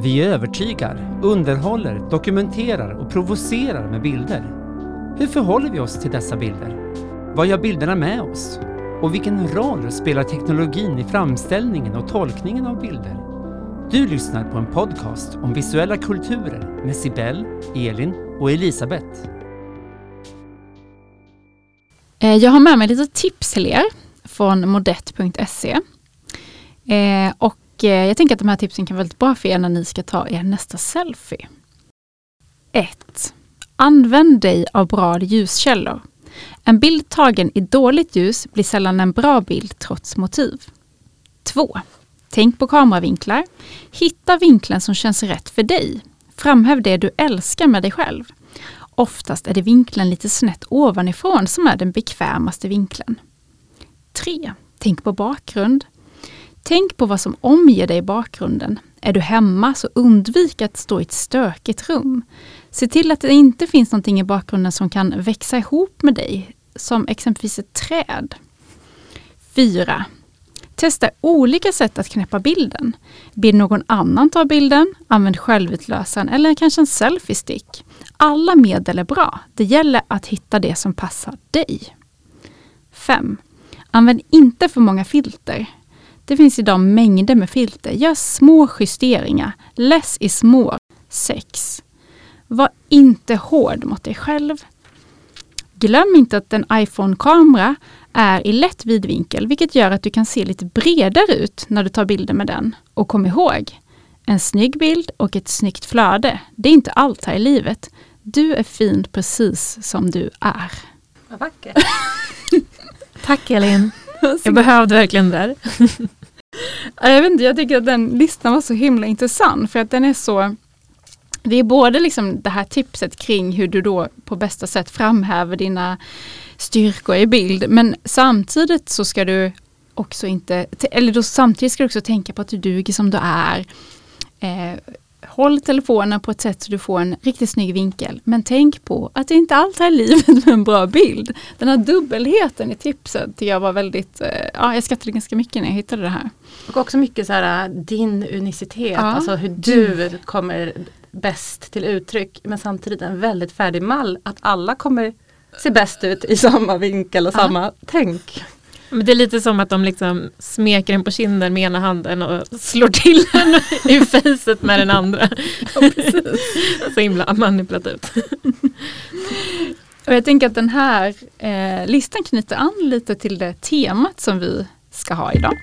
Vi övertygar, underhåller, dokumenterar och provocerar med bilder. Hur förhåller vi oss till dessa bilder? Vad gör bilderna med oss? Och vilken roll spelar teknologin i framställningen och tolkningen av bilder? Du lyssnar på en podcast om visuella kulturer med Sibel, Elin och Elisabeth. Eh, jag har med mig lite tips till er från modett.se. Eh, och eh, jag tänker att de här tipsen kan vara väldigt bra för er när ni ska ta er nästa selfie. 1. Använd dig av bra ljuskällor. En bild tagen i dåligt ljus blir sällan en bra bild trots motiv. 2. Tänk på kameravinklar. Hitta vinkeln som känns rätt för dig. Framhäv det du älskar med dig själv. Oftast är det vinkeln lite snett ovanifrån som är den bekvämaste vinkeln. 3. Tänk på bakgrund. Tänk på vad som omger dig i bakgrunden. Är du hemma så undvik att stå i ett stökigt rum. Se till att det inte finns någonting i bakgrunden som kan växa ihop med dig, som exempelvis ett träd. 4. Testa olika sätt att knäppa bilden. Be någon annan ta bilden, använd självutlösaren eller kanske en selfie-stick. Alla medel är bra. Det gäller att hitta det som passar dig. 5. Använd inte för många filter. Det finns idag mängder med filter. Gör små justeringar. Less is more. 6. Var inte hård mot dig själv. Glöm inte att en iPhone-kamera är i lätt vidvinkel, vilket gör att du kan se lite bredare ut när du tar bilder med den. Och kom ihåg, en snygg bild och ett snyggt flöde, det är inte allt här i livet. Du är fin precis som du är. Vad vackert. Tack Elin. Jag behövde verkligen det där. jag, vet inte, jag tycker att den listan var så himla intressant för att den är så det är både liksom det här tipset kring hur du då på bästa sätt framhäver dina styrkor i bild men samtidigt så ska du också inte, eller då samtidigt ska du också tänka på att du duger som du är. Eh, håll telefonen på ett sätt så du får en riktigt snygg vinkel. Men tänk på att det inte allt här i livet med en bra bild. Den här dubbelheten i tipset tycker jag var väldigt, eh, ja jag skrattade ganska mycket när jag hittade det här. Och också mycket så här din unicitet, ja. alltså hur du kommer bäst till uttryck men samtidigt en väldigt färdig mall att alla kommer se bäst ut i samma vinkel och ja. samma tänk. Men det är lite som att de liksom smeker en på kinden med ena handen och slår till en i facet med den andra. Ja, Så himla manipulativt. Och jag tänker att den här eh, listan knyter an lite till det temat som vi ska ha idag.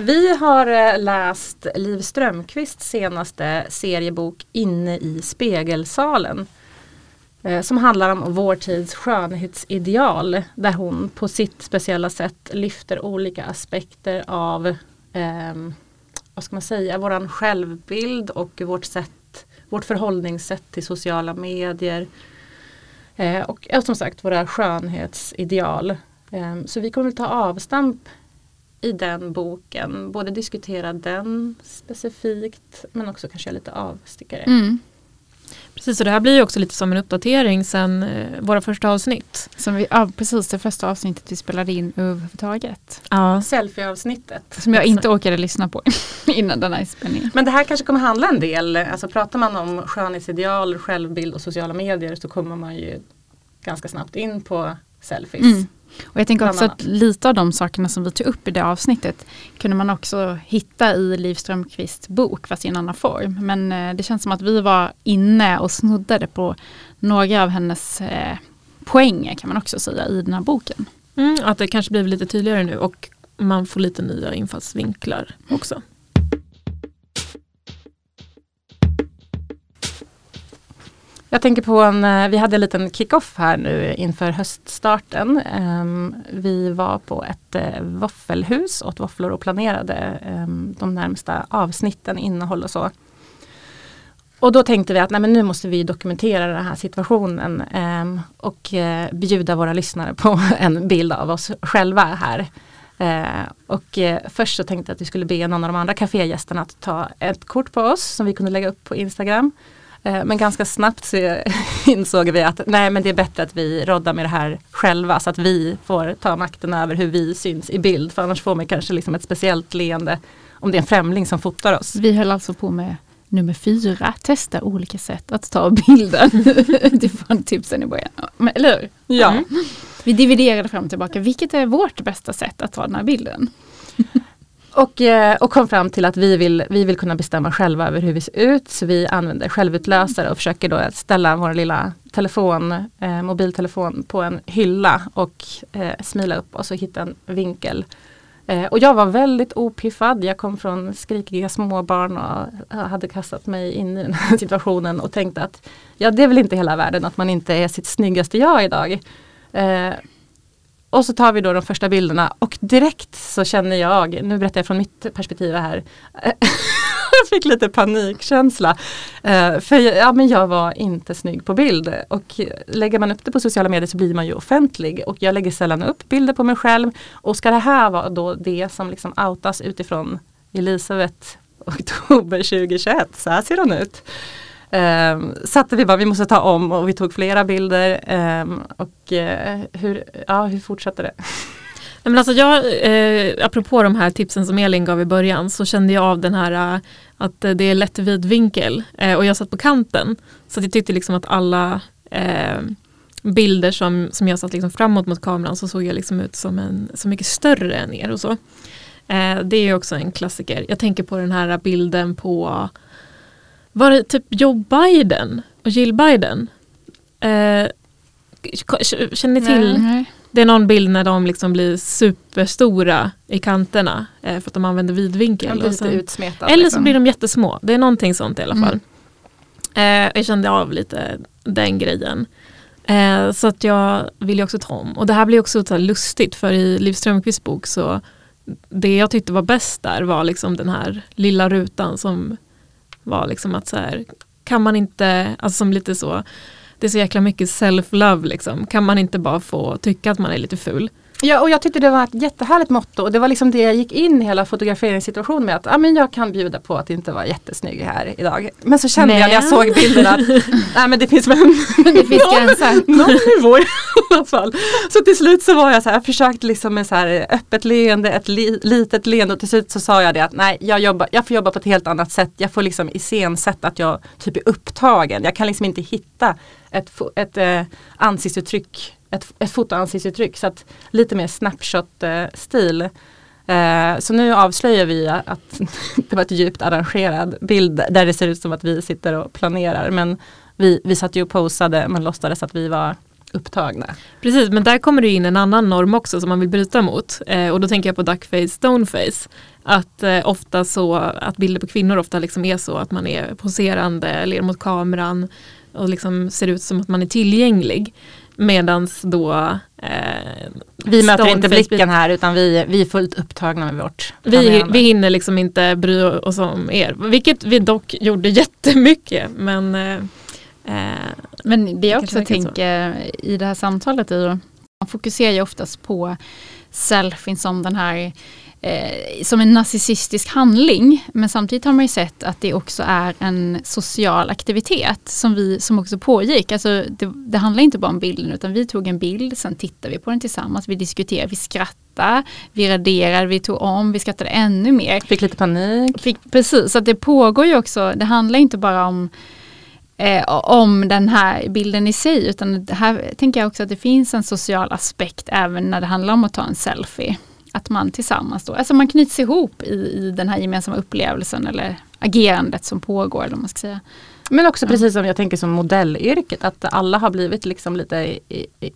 Vi har eh, läst Liv Strömquists senaste seriebok Inne i spegelsalen. Eh, som handlar om vår tids skönhetsideal. Där hon på sitt speciella sätt lyfter olika aspekter av eh, vad ska man säga, våran självbild och vårt sätt, vårt förhållningssätt till sociala medier. Eh, och som sagt våra skönhetsideal. Eh, så vi kommer ta avstamp i den boken. Både diskutera den specifikt men också kanske lite avstickare. Mm. Precis, och det här blir ju också lite som en uppdatering sen eh, våra första avsnitt. Som vi, ja, precis, det första avsnittet vi spelade in överhuvudtaget. Ja. Selfie-avsnittet. Som jag inte orkade lyssna på innan den här inspelningen. Men det här kanske kommer handla en del, alltså pratar man om skönhetsideal, självbild och sociala medier så kommer man ju ganska snabbt in på selfies. Mm. Och jag tänker också att lite av de sakerna som vi tog upp i det avsnittet kunde man också hitta i Liv Strömquists bok fast i en annan form. Men eh, det känns som att vi var inne och snuddade på några av hennes eh, poänger kan man också säga i den här boken. Mm, att det kanske blir lite tydligare nu och man får lite nya infallsvinklar också. Jag tänker på en, eh, vi hade en liten kick-off här nu inför höststarten. Ehm, vi var på ett eh, våffelhus, åt våfflor och planerade ehm, de närmsta avsnitten, innehåll och så. Och då tänkte vi att nej, men nu måste vi dokumentera den här situationen ehm, och eh, bjuda våra lyssnare på en bild av oss själva här. och först så tänkte jag att vi skulle be någon av de andra kafégästerna att ta ett kort på oss som vi kunde lägga upp på Instagram. Eh, men ganska snabbt så insåg vi att nej men det är bättre att vi roddar med det här själva så att vi får ta makten över hur vi syns i bild. För annars får man kanske liksom ett speciellt leende om det är en främling som fotar oss. Vi höll alltså på med nummer fyra, testa olika sätt att ta bilden. det var tipsen i början. Men, eller hur? Ja. Mm. Vi dividerade fram och tillbaka, vilket är vårt bästa sätt att ta den här bilden? Och, eh, och kom fram till att vi vill, vi vill kunna bestämma själva över hur vi ser ut. Så vi använder självutlösare och försöker då ställa vår lilla telefon, eh, mobiltelefon på en hylla och eh, smila upp och så hitta en vinkel. Eh, och jag var väldigt opiffad. Jag kom från skrikiga småbarn och eh, hade kastat mig in i den här situationen och tänkte att ja, det är väl inte hela världen att man inte är sitt snyggaste jag idag. Eh, och så tar vi då de första bilderna och direkt så känner jag, nu berättar jag från mitt perspektiv här, jag fick lite panikkänsla. Eh, för ja, men jag var inte snygg på bild och lägger man upp det på sociala medier så blir man ju offentlig och jag lägger sällan upp bilder på mig själv. Och ska det här vara då det som liksom outas utifrån Elisabeth oktober 2021, så här ser hon ut. Um, satte vi bara, vi måste ta om och vi tog flera bilder. Um, och uh, hur, ja, hur fortsatte det? men alltså jag, eh, apropå de här tipsen som Elin gav i början så kände jag av den här eh, att det är lätt vid vinkel eh, och jag satt på kanten. Så jag tyckte liksom att alla eh, bilder som, som jag satt liksom framåt mot kameran så såg jag liksom ut som en så mycket större än er och så. Eh, det är också en klassiker. Jag tänker på den här bilden på var det typ Joe Biden och Jill Biden? Eh, känner ni till? Nej. Det är någon bild när de liksom blir superstora i kanterna eh, för att de använder vidvinkel. Lite sen, utsmetad. eller så liksom. blir de jättesmå. Det är någonting sånt i alla Mm. fall. Eh, jag kände av lite den grejen. Eh, så att jag vill ju också ta om. Och det här blir också så lustigt för i Liv Strömquists bok så det jag tyckte var bäst där var liksom den här lilla rutan som var liksom att så här, kan man inte, alltså som lite så, det är så jäkla mycket self-love liksom, kan man inte bara få tycka att man är lite ful? Ja och jag tyckte det var ett jättehärligt motto och det var liksom det jag gick in i hela fotograferingssituationen med att ah, men jag kan bjuda på att inte vara jättesnygg här idag. Men så kände jag när jag Men. såg bilden att nej, men det finns väl Men det finns gränser. någon nivå i alla fall. Så till slut så var jag så här, försökte liksom med så här öppet leende, ett li, litet leende och till slut så sa jag det att nej jag, jobbar, jag får jobba på ett helt annat sätt. Jag får liksom iscensätta att jag typ är upptagen. Jag kan liksom inte hitta ett, ett eh, ansiktsuttryck, ett, ett fotoansiktsuttryck. Så att lite mer snapshot-stil. Eh, så nu avslöjar vi att det var ett djupt arrangerad bild där det ser ut som att vi sitter och planerar. Men vi, vi satt ju och posade men låtsades att vi var upptagna. Precis, men där kommer det in en annan norm också som man vill bryta mot. Eh, och då tänker jag på duckface, stoneface. Att eh, ofta så, att bilder på kvinnor ofta liksom är så att man är poserande, ler mot kameran och liksom ser ut som att man är tillgänglig. Medans då eh, Vi möter inte blicken här utan vi, vi är fullt upptagna med vårt Vi, vi hinner liksom inte bry oss om er, vilket vi dock gjorde jättemycket. Men, eh, eh, Men det jag också så. tänker i det här samtalet är ju, man fokuserar ju oftast på selfien som den här eh, som en narcissistisk handling. Men samtidigt har man ju sett att det också är en social aktivitet som, vi, som också pågick. Alltså det, det handlar inte bara om bilden utan vi tog en bild, sen tittade vi på den tillsammans, vi diskuterade, vi skrattade, vi raderade, vi tog om, vi skrattade ännu mer. Fick lite panik. Fick, precis, så att det pågår ju också, det handlar inte bara om eh, om den här bilden i sig utan det här tänker jag också att det finns en social aspekt även när det handlar om att ta en selfie. Att man tillsammans då, alltså man knyts ihop i, i den här gemensamma upplevelsen eller agerandet som pågår. Eller man ska säga. Men också Ja. precis som jag tänker som modellyrket, att alla har blivit liksom lite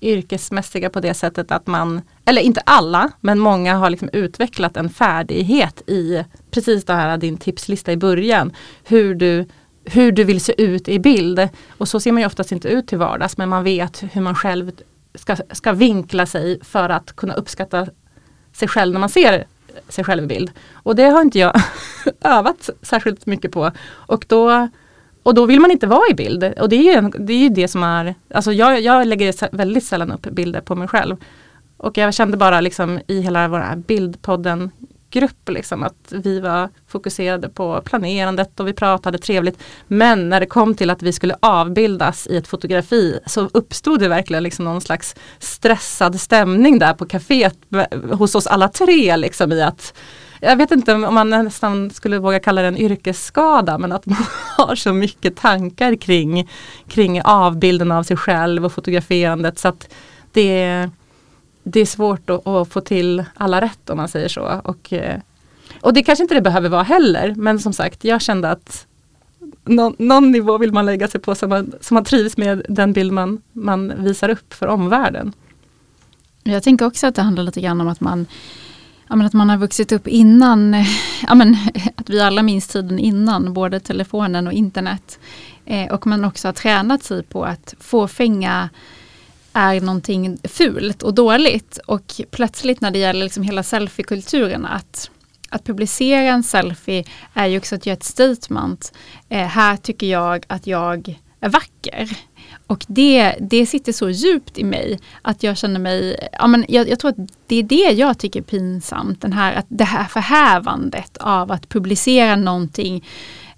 yrkesmässiga på det sättet att man, eller inte alla, men många har liksom utvecklat en färdighet i precis det här din tipslista i början. Hur du, hur du vill se ut i bild. Och så ser man ju oftast inte ut till vardags men man vet hur man själv ska, ska vinkla sig för att kunna uppskatta sig själv när man ser sig själv i bild. Och det har inte jag övat särskilt mycket på. Och då och då vill man inte vara i bild. Och det är ju, en, det, är ju det som är, alltså jag, jag lägger väldigt sällan upp bilder på mig själv. Och jag kände bara liksom i hela vår här bildpodden grupp. Liksom, att vi var fokuserade på planerandet och vi pratade trevligt. Men när det kom till att vi skulle avbildas i ett fotografi så uppstod det verkligen liksom någon slags stressad stämning där på kaféet hos oss alla tre. Liksom, i att jag vet inte om man nästan skulle våga kalla det en yrkesskada men att man har så mycket tankar kring, kring avbilden av sig själv och fotograferandet så att det, det är svårt att, att få till alla rätt om man säger så. Och, eh, och det kanske inte det behöver vara heller men som sagt jag kände att någon, någon nivå vill man lägga sig på så man, som man trivs med den bild man, man visar upp för omvärlden. Jag tänker också att det handlar lite grann om att man ja, men att man har vuxit upp innan, ja, men, att vi alla minns tiden innan både telefonen och internet. Eh, och man också har tränat sig på att fåfänga är någonting fult och dåligt. Och plötsligt när det gäller liksom hela selfiekulturen att, att publicera en selfie är ju också att göra ett statement. Eh, här tycker jag att jag är vacker. Och det, det sitter så djupt i mig att jag känner mig, ja men jag, jag, tror att det är det jag tycker är pinsamt. Den här, att det här förhävandet av att publicera någonting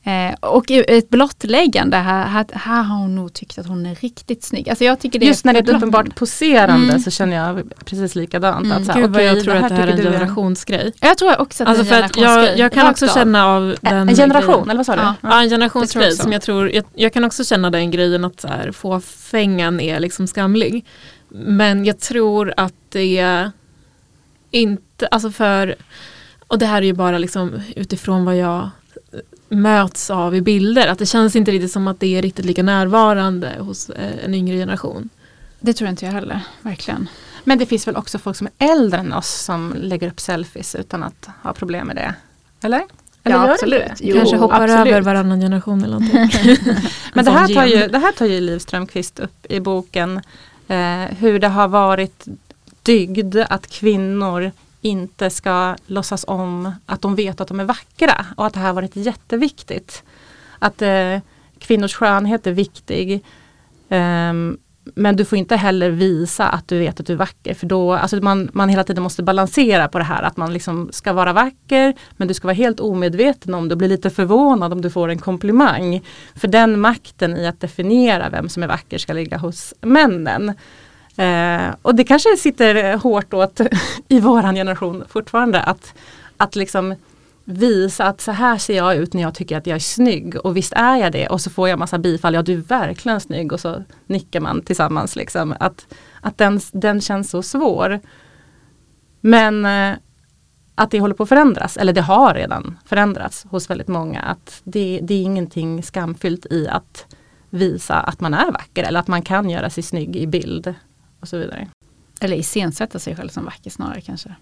Eh, och ett blottläggande, här, här, här, har hon nog tyckt att hon är riktigt snygg. Alltså jag tycker det Just när det är ett uppenbart poserande mm. så känner jag precis likadant. Mm. Att så här, Gud vad jag tror att det här är en generationsgrej. Jag tror också att alltså det är en generationsgrej. Jag, jag kan också känna av den En generation, grejen. eller vad sa du? Ja, ja en generationsgrej som jag tror, jag, jag, kan också känna den grejen att så här, fåfängan är liksom skamlig. Men jag tror att det inte, alltså för, och det här är ju bara liksom utifrån vad jag möts av i bilder. Att det känns inte riktigt som att det är riktigt lika närvarande hos eh, en yngre generation. Det tror inte jag heller, verkligen. Men det finns väl också folk som är äldre än oss som lägger upp selfies utan att ha problem med det? Eller? Eller ja, absolut. Jo, Kanske hoppar absolut. över varannan generation eller någonting. Men det här, tar ju, det här tar ju Liv Strömquist upp i boken. Eh, hur det har varit dygd att kvinnor inte ska låtsas om att de vet att de är vackra och att det här varit jätteviktigt. Att eh, kvinnors skönhet är viktig. Um, men du får inte heller visa att du vet att du är vacker för då, alltså man, man hela tiden måste balansera på det här att man liksom ska vara vacker men du ska vara helt omedveten om det blir lite förvånad om du får en komplimang. För den makten i att definiera vem som är vacker ska ligga hos männen. Eh, och det kanske sitter hårt åt i våran generation fortfarande att, att liksom visa att så här ser jag ut när jag tycker att jag är snygg. Och visst är jag det. Och så får jag massa bifall, ja du är verkligen snygg. Och så nickar man tillsammans liksom. Att, att den, den känns så svår. Men eh, att det håller på att förändras, eller det har redan förändrats hos väldigt många. Att det, det är ingenting skamfyllt i att visa att man är vacker. Eller att man kan göra sig snygg i bild och så vidare. Eller iscensätta sig själv som vacker snarare kanske.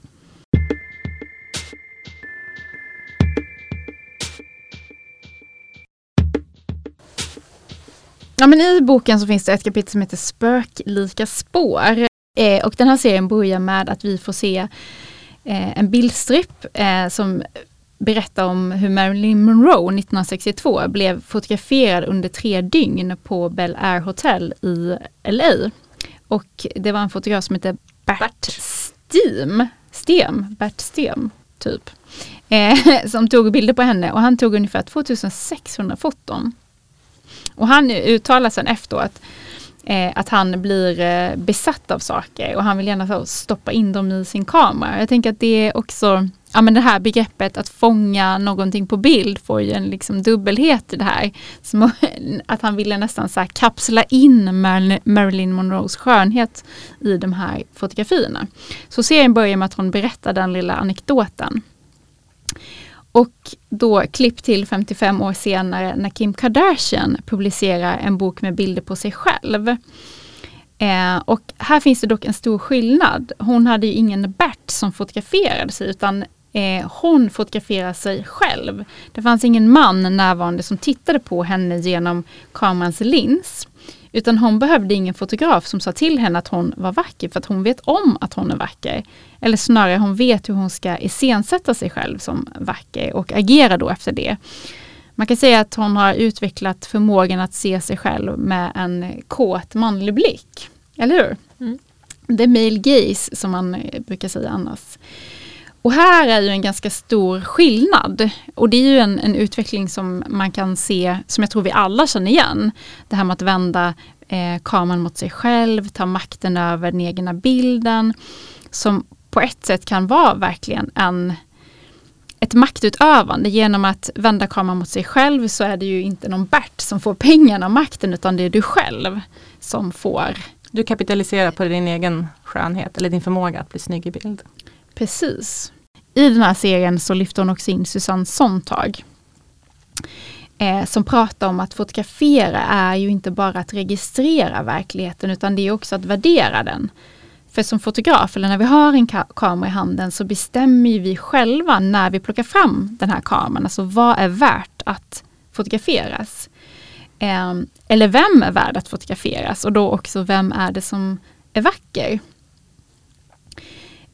Ja, men I boken så finns det ett kapitel som heter Spöklika spår. Eh, och den här serien börjar med att vi får se eh, en bildstripp eh, som berättar om hur Marilyn Monroe 1962 blev fotograferad under tre dygn på Bel Air Hotel i LA. Och det var en fotograf som hette Bert, Bert. Stem, Stem, Bert Stem, typ. Eh, som tog bilder på henne och han tog ungefär 2600 foton. Och han uttalar sen efteråt eh, att han blir eh, besatt av saker och han vill gärna stoppa in dem i sin kamera. Jag tänker att det är också ja, men det här begreppet att fånga någonting på bild får ju en liksom dubbelhet i det här. Som att han ville nästan så kapsla in Marilyn Monroes skönhet i de här fotografierna. Så serien börjar med att hon berättar den lilla anekdoten. Och då klipp till 55 år senare när Kim Kardashian publicerar en bok med bilder på sig själv. Eh, och här finns det dock en stor skillnad. Hon hade ju ingen Bert som fotograferade sig utan Eh, hon fotograferar sig själv. Det fanns ingen man närvarande som tittade på henne genom kamerans lins. Utan hon behövde ingen fotograf som sa till henne att hon var vacker för att hon vet om att hon är vacker. Eller snarare hon vet hur hon ska iscensätta sig själv som vacker och agera då efter det. Man kan säga att hon har utvecklat förmågan att se sig själv med en kåt manlig blick. Eller hur? Mm. Är male gaze som man brukar säga annars. Och här är ju en ganska stor skillnad. Och det är ju en, en, utveckling som man kan se, som jag tror vi alla känner igen. Det här med att vända eh, kameran mot sig själv, ta makten över den egna bilden. Som på ett sätt kan vara verkligen en, ett maktutövande. Genom att vända kameran mot sig själv så är det ju inte någon Bert som får pengarna och makten utan det är du själv som får. Du kapitaliserar på din egen skönhet eller din förmåga att bli snygg i bild. Precis. I den här serien så lyfter hon också in Susanne Sontag. Eh, som pratar om att fotografera är ju inte bara att registrera verkligheten utan det är också att värdera den. För som fotograf, eller när vi har en ka kamera i handen, så bestämmer vi själva när vi plockar fram den här kameran. Alltså vad är värt att fotograferas? Eh, eller vem är värd att fotograferas? Och då också vem är det som är vacker?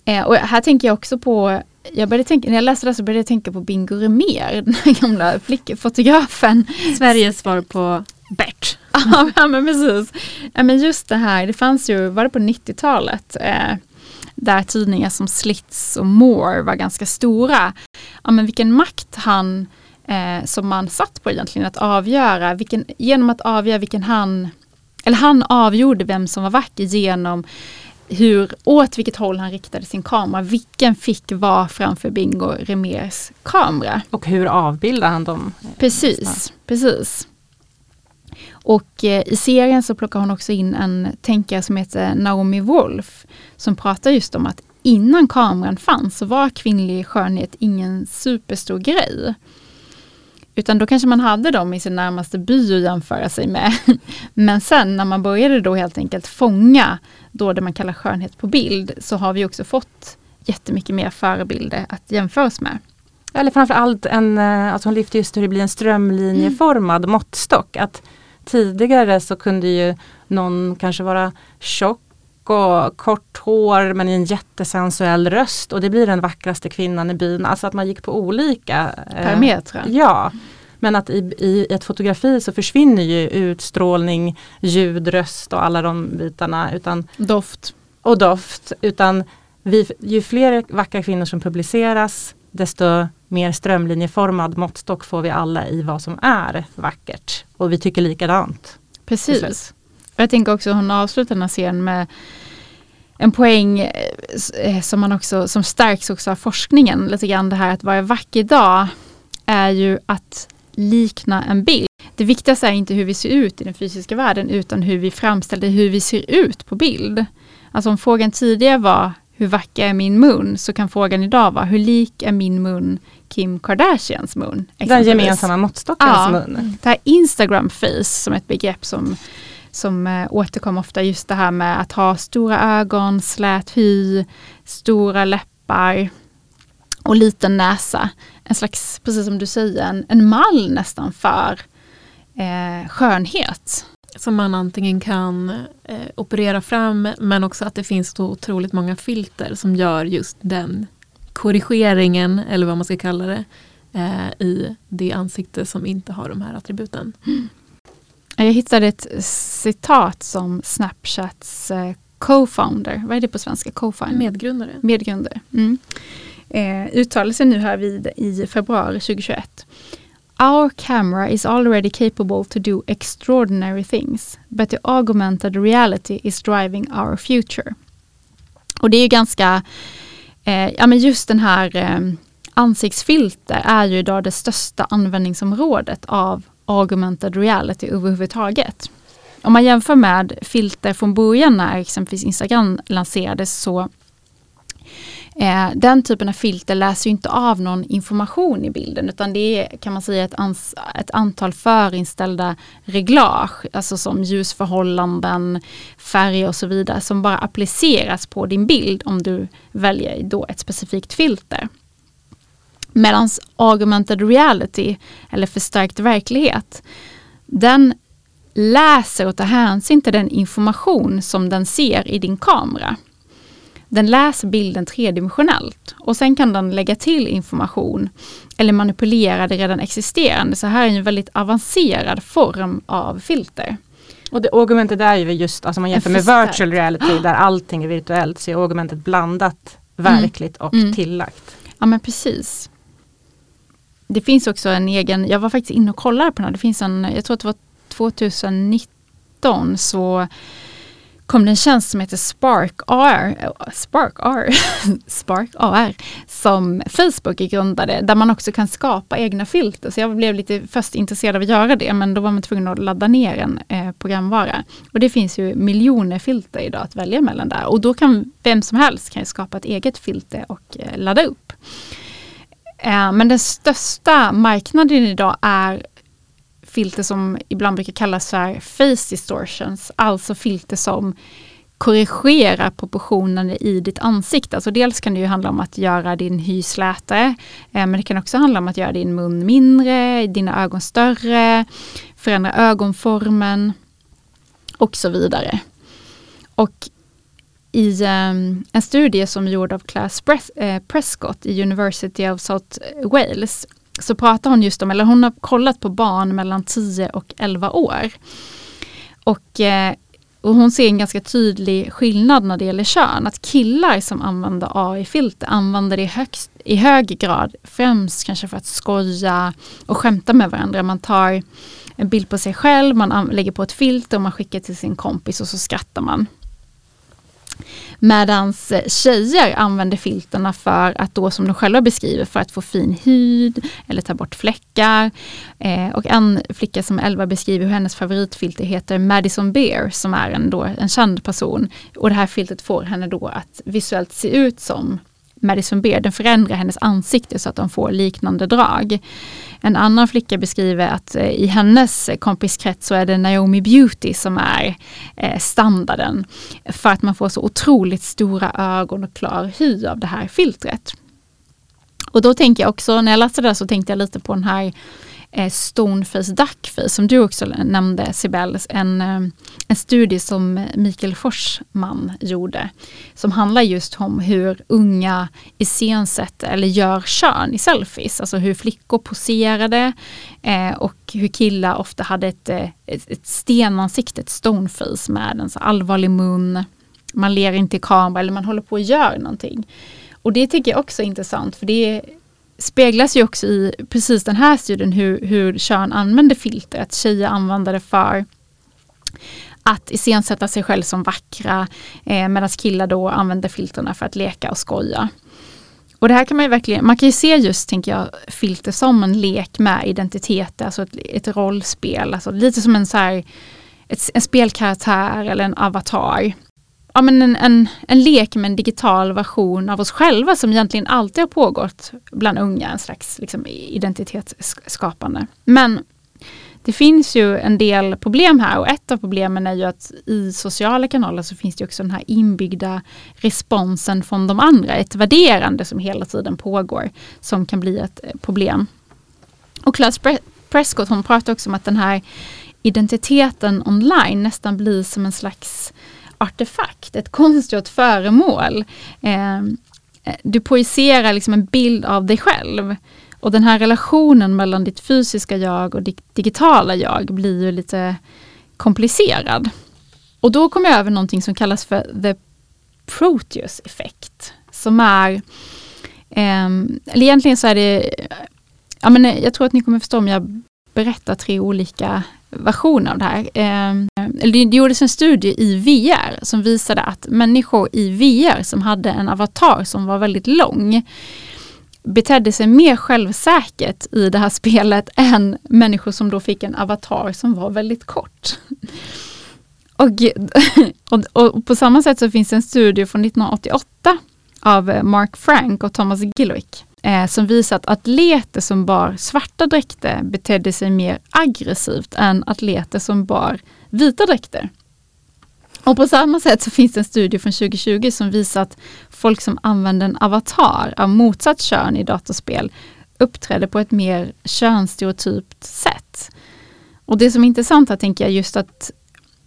Eh, och här tänker jag också på jag började tänka, när jag läste det så började jag tänka på Bingo Rimér, den här gamla flickfotografen. Sveriges svar på Bert. ja men precis. Ja, men just det här, det fanns ju, var det på 90-talet, eh, där tidningar som Slits och More var ganska stora. Ja, men vilken makt han eh, som man satt på egentligen att avgöra, vilken, genom att avgöra vilken han, eller han avgjorde vem som var vacker genom hur, åt vilket håll han riktade sin kamera. Vilken fick vara framför Bingo Remers kamera. Och hur avbildar han dem? Precis, precis. Och eh, i serien så plockar hon också in en tänkare som heter Naomi Wolf. Som pratar just om att innan kameran fanns så var kvinnlig skönhet ingen superstor grej. Utan då kanske man hade dem i sin närmaste by att jämföra sig med. Men sen när man började då helt enkelt fånga då det man kallar skönhet på bild, så har vi också fått jättemycket mer förebilder att jämföra oss med. Eller framförallt en, eh, alltså hon lyfter just hur det blir en strömlinjeformad mm. måttstock. Att tidigare så kunde ju någon kanske vara tjock och kort hår men i en jättesensuell röst och det blir den vackraste kvinnan i byn. Alltså att man gick på olika eh, parametrar. Eh, ja. Men att i, i ett fotografi så försvinner ju utstrålning, ljud, röst och alla de bitarna. Utan, doft. Och doft. Utan vi, ju fler vackra kvinnor som publiceras desto mer strömlinjeformad måttstock får vi alla i vad som är vackert. Och vi tycker likadant. Precis. Jag tänker också hon avslutar den här scenen med en poäng eh, som, man också, som stärks också av forskningen. Lite grann det här att vara vacker idag är ju att likna en bild. Det viktigaste är inte hur vi ser ut i den fysiska världen utan hur vi framställer hur vi ser ut på bild. Alltså om frågan tidigare var hur vacker är min mun? Så kan frågan idag vara hur lik är min mun Kim Kardashians mun? Den gemensamma måttstockens ja, mun. Det här Instagram face som ett begrepp som som eh, återkommer ofta just det här med att ha stora ögon, slät hy, stora läppar och liten näsa. En slags, precis som du säger, en, en mall nästan för eh, skönhet. Som man antingen kan eh, operera fram men också att det finns så otroligt många filter som gör just den korrigeringen eller vad man ska kalla det eh, i det ansikte som inte har de här attributen. Mm. Jag hittade ett citat som Snapchats eh, co-founder, vad är det på svenska? Co-founder? Medgrundare. Medgrundare. Mm. Eh, uttalade sig nu här vid i februari 2021. Our camera is already capable to do extraordinary things, but the augmented reality is driving our future. Och det är ju ganska, eh, ja men just den här eh, ansiktsfilter är ju idag det största användningsområdet av augmented reality överhuvudtaget. Om man jämför med filter från början när exempelvis Instagram lanserades så eh, den typen av filter läser inte av någon information i bilden utan det är kan man säga ett, ans ett antal förinställda reglage, alltså som ljusförhållanden, färger och så vidare som bara appliceras på din bild om du väljer då ett specifikt filter. Medan augmented reality, eller förstärkt verklighet, den läser och tar hänsyn till den information som den ser i din kamera. Den läser bilden tredimensionellt och sen kan den lägga till information eller manipulera det redan existerande. Så här är en väldigt avancerad form av filter. Och det augmented är ju just, alltså man jämför med virtual reality där allting är virtuellt, så är augmented blandat verkligt och mm. tillagt. Ja men precis. Det finns också en egen, jag var faktiskt inne och kollade på den här. Det finns en, jag tror att det var 2019 så kom det en tjänst som heter Spark AR, Spark AR, Spark AR som Facebook grundade där man också kan skapa egna filter. Så jag blev lite först intresserad av att göra det men då var man tvungen att ladda ner en eh, programvara. Och det finns ju miljoner filter idag att välja mellan där och då kan vem som helst kan skapa ett eget filter och eh, ladda upp. Eh, men den största marknaden idag är filter som ibland brukar kallas för face distortions, alltså filter som korrigerar proportionen i ditt ansikte. Alltså dels kan det ju handla om att göra din hy slätare, eh, men det kan också handla om att göra din mun mindre, dina ögon större, förändra ögonformen och så vidare. Och i um, en studie som är gjord av Class eh, Prescott i University of South Wales så pratar hon just om, eller hon har kollat på barn mellan 10 och 11 år. Och, eh, och hon ser en ganska tydlig skillnad när det gäller kön. Att killar som använder AI-filter använder det högst, i hög grad främst kanske för att skoja och skämta med varandra. Man tar en bild på sig själv, man lägger på ett filter och man skickar till sin kompis och så skrattar man. Medans eh, tjejer använder filterna för att då som de själva beskriver för att få fin hud eller ta bort fläckar. Eh, och en flicka som 11 beskriver hur hennes favoritfilter heter Madison Bear som är en, då, en känd person. Och det här filtret får henne då att visuellt se ut som Madison Beer, den förändrar hennes ansikte så att de får liknande drag. En annan flicka beskriver att eh, i hennes kompiskrets så är det Naomi Beauty som är eh, standarden. För att man får så otroligt stora ögon och klar hy av det här filtret. Och då tänker jag också, när jag läste det så tänkte jag lite på den här eh, Stoneface Duckface som du också nämnde Sibel, en, eh, en studie som Mikael Forsman gjorde. Som handlar just om hur unga iscensätter eller gör kön i selfies. Alltså hur flickor poserade eh, och hur killar ofta hade ett, eh, ett, ett stenansikte, ett stoneface med en så allvarlig mun. Man ler inte i kamera eller man håller på att göra någonting. Och det tycker jag också är intressant för det är speglas ju också i precis den här studien hur, hur kön använder filter. Att tjejer använder det för att iscensätta sig själv som vackra eh, medan killar då använder filterna för att leka och skoja. Och det här kan man ju verkligen, man kan ju se just, tänker jag, filter som en lek med identitet, alltså ett, ett rollspel, alltså lite som en så här, ett, en spelkaraktär eller en avatar ja, men en, en, en lek med en digital version av oss själva som egentligen alltid har pågått bland unga, en slags liksom, identitetsskapande. Men det finns ju en del problem här och ett av problemen är ju att i sociala kanaler så finns det också den här inbyggda responsen från de andra, ett värderande som hela tiden pågår som kan bli ett eh, problem. Och Claes Prescott hon pratar också om att den här identiteten online nästan blir som en slags artefakt, ett konstgjort föremål. Eh, du projicerar liksom en bild av dig själv. Och den här relationen mellan ditt fysiska jag och ditt digitala jag blir ju lite komplicerad. Och då kommer jag över någonting som kallas för the Proteus effekt. Som är, eh, eller egentligen så är det, ja men jag tror att ni kommer förstå om jag berättar tre olika version av det här. Eh, det gjordes en studie i VR som visade att människor i VR som hade en avatar som var väldigt lång betedde sig mer självsäkert i det här spelet än människor som då fick en avatar som var väldigt kort. Och, och, och, på samma sätt så finns det en studie från 1988 av Mark Frank och Thomas Gilwick eh, som visar att atleter som bar svarta dräkter betedde sig mer aggressivt än atleter som bar vita dräkter. Och på samma sätt så finns det en studie från 2020 som visar att folk som använder en avatar av motsatt kön i datorspel uppträder på ett mer könsstereotypt sätt. Och det som är intressant här tänker jag just att